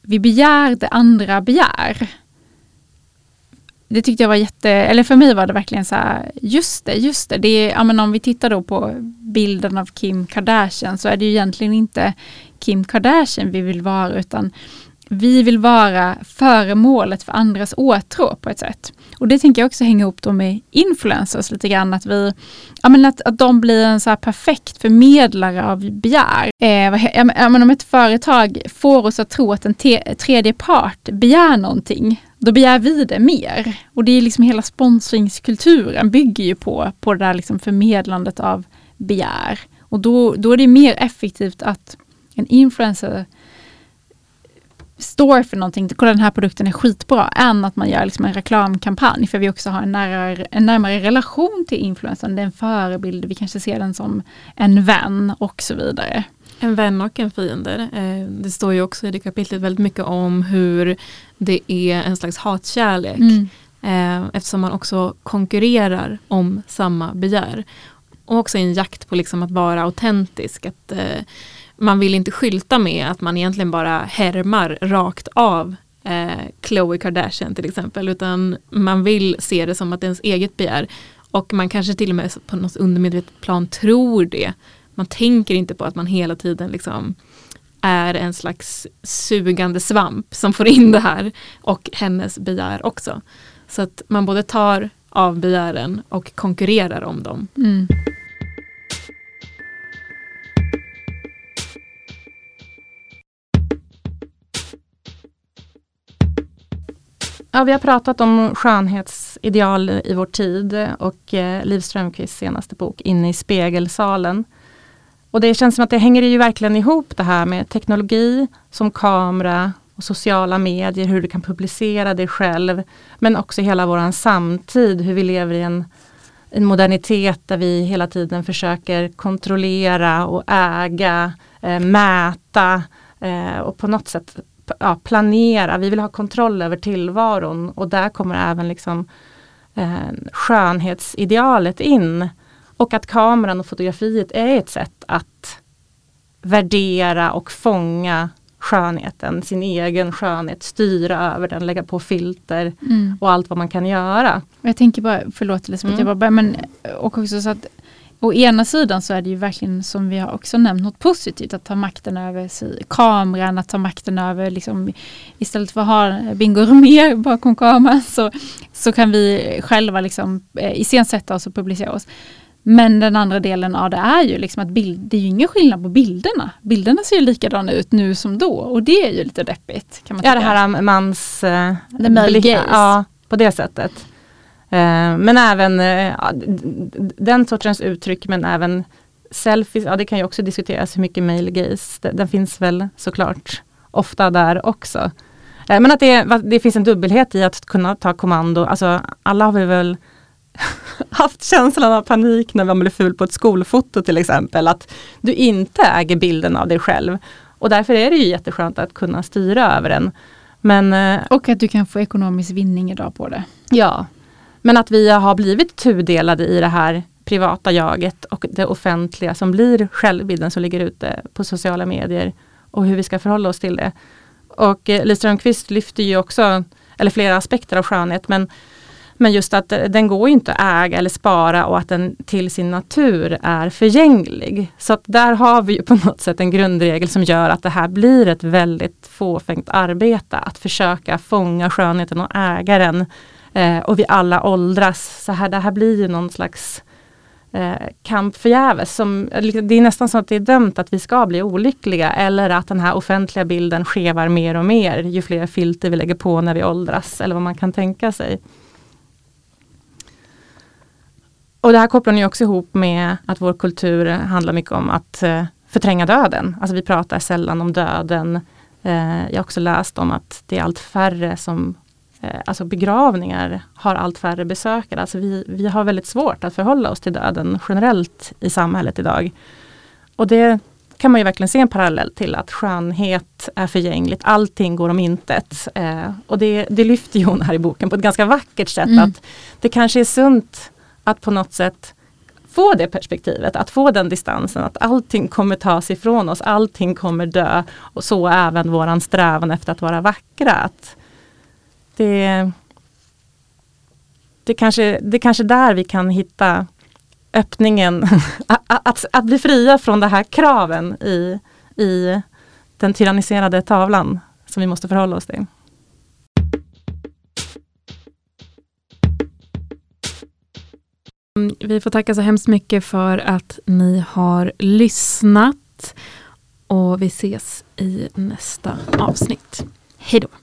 vi begär det andra begär. Det tyckte jag var jätte, eller för mig var det verkligen så här, just det, just det. det är, ja, men om vi tittar då på bilden av Kim Kardashian så är det egentligen inte Kim Kardashian vi vill vara utan vi vill vara föremålet för andras åtrå på ett sätt. Och det tänker jag också hänga ihop då med influencers lite grann, att vi, ja men att, att de blir en så perfekt förmedlare av begär. Eh, ja, men om ett företag får oss att tro att en tredje part begär någonting, då begär vi det mer. Och det är liksom hela sponsringskulturen bygger ju på, på det där liksom förmedlandet av begär. Och då, då är det mer effektivt att en influencer står för någonting, kolla den här produkten är skitbra, än att man gör liksom en reklamkampanj. För vi också har en, nära, en närmare relation till influencern, det är en förebild, vi kanske ser den som en vän och så vidare. En vän och en fiende. Eh, det står ju också i det kapitlet väldigt mycket om hur det är en slags hatkärlek. Mm. Eh, eftersom man också konkurrerar om samma begär. Och också en jakt på liksom att vara autentisk. Att, eh, man vill inte skylta med att man egentligen bara härmar rakt av eh, Khloe Kardashian till exempel. Utan man vill se det som att det är ens eget begär. Och man kanske till och med på något undermedvetet plan tror det. Man tänker inte på att man hela tiden liksom är en slags sugande svamp som får in det här och hennes begär också. Så att man både tar av begären och konkurrerar om dem. Mm. Ja, vi har pratat om skönhetsideal i vår tid och eh, Liv Strömquists senaste bok Inne i spegelsalen. Och det känns som att det hänger ju verkligen ihop det här med teknologi som kamera och sociala medier, hur du kan publicera dig själv. Men också hela våran samtid, hur vi lever i en, en modernitet där vi hela tiden försöker kontrollera och äga, eh, mäta eh, och på något sätt ja, planera, vi vill ha kontroll över tillvaron och där kommer även liksom eh, skönhetsidealet in. Och att kameran och fotografiet är ett sätt att värdera och fånga skönheten, sin egen skönhet, styra över den, lägga på filter mm. och allt vad man kan göra. Jag tänker bara, förlåt Elisabeth, mm. jag bara, men och också så att Å ena sidan så är det ju verkligen som vi har också nämnt något positivt att ta makten över kameran, att ta makten över liksom, istället för att ha Bingo mer bakom kameran så, så kan vi själva liksom eh, iscensätta oss och publicera oss. Men den andra delen av det är ju liksom att bild, det är ju ingen skillnad på bilderna. Bilderna ser ju likadana ut nu som då och det är ju lite deppigt. Kan man ja, det här mans... Eh, The male gaze. Ja, på det sättet. Eh, men även eh, den sortens uttryck men även selfies, ja det kan ju också diskuteras hur mycket male gaze, den finns väl såklart ofta där också. Eh, men att det, det finns en dubbelhet i att kunna ta kommando, alltså alla har vi väl haft känslan av panik när man blir ful på ett skolfoto till exempel. Att du inte äger bilden av dig själv. Och därför är det ju jätteskönt att kunna styra över den. Men, och att du kan få ekonomisk vinning idag på det. Ja, men att vi har blivit tudelade i det här privata jaget och det offentliga som blir självbilden som ligger ute på sociala medier och hur vi ska förhålla oss till det. Och eh, Lis Strömquist lyfter ju också, eller flera aspekter av skönhet, men, men just att eh, den går inte att äga eller spara och att den till sin natur är förgänglig. Så att där har vi ju på något sätt en grundregel som gör att det här blir ett väldigt fåfängt arbete. Att försöka fånga skönheten och äga den Eh, och vi alla åldras. Så här, det här blir ju någon slags eh, kamp förgäves. Som, det är nästan så att det är dömt att vi ska bli olyckliga eller att den här offentliga bilden skevar mer och mer ju fler filter vi lägger på när vi åldras eller vad man kan tänka sig. Och det här kopplar ni också ihop med att vår kultur handlar mycket om att eh, förtränga döden. Alltså vi pratar sällan om döden. Eh, jag har också läst om att det är allt färre som alltså begravningar har allt färre besökare. Alltså vi, vi har väldigt svårt att förhålla oss till döden generellt i samhället idag. Och det kan man ju verkligen se en parallell till att skönhet är förgängligt. Allting går om intet. Eh, och det, det lyfter hon här i boken på ett ganska vackert sätt. Mm. att Det kanske är sunt att på något sätt få det perspektivet, att få den distansen, att allting kommer tas ifrån oss, allting kommer dö. Och så även våran strävan efter att vara vackra. Att det, det, kanske, det är kanske där vi kan hitta öppningen. att, att, att, bli fria från de här kraven i, i den tyranniserade tavlan som vi måste förhålla oss till. Mm, vi får tacka så hemskt mycket för att ni har lyssnat och vi ses i nästa avsnitt. Hej då!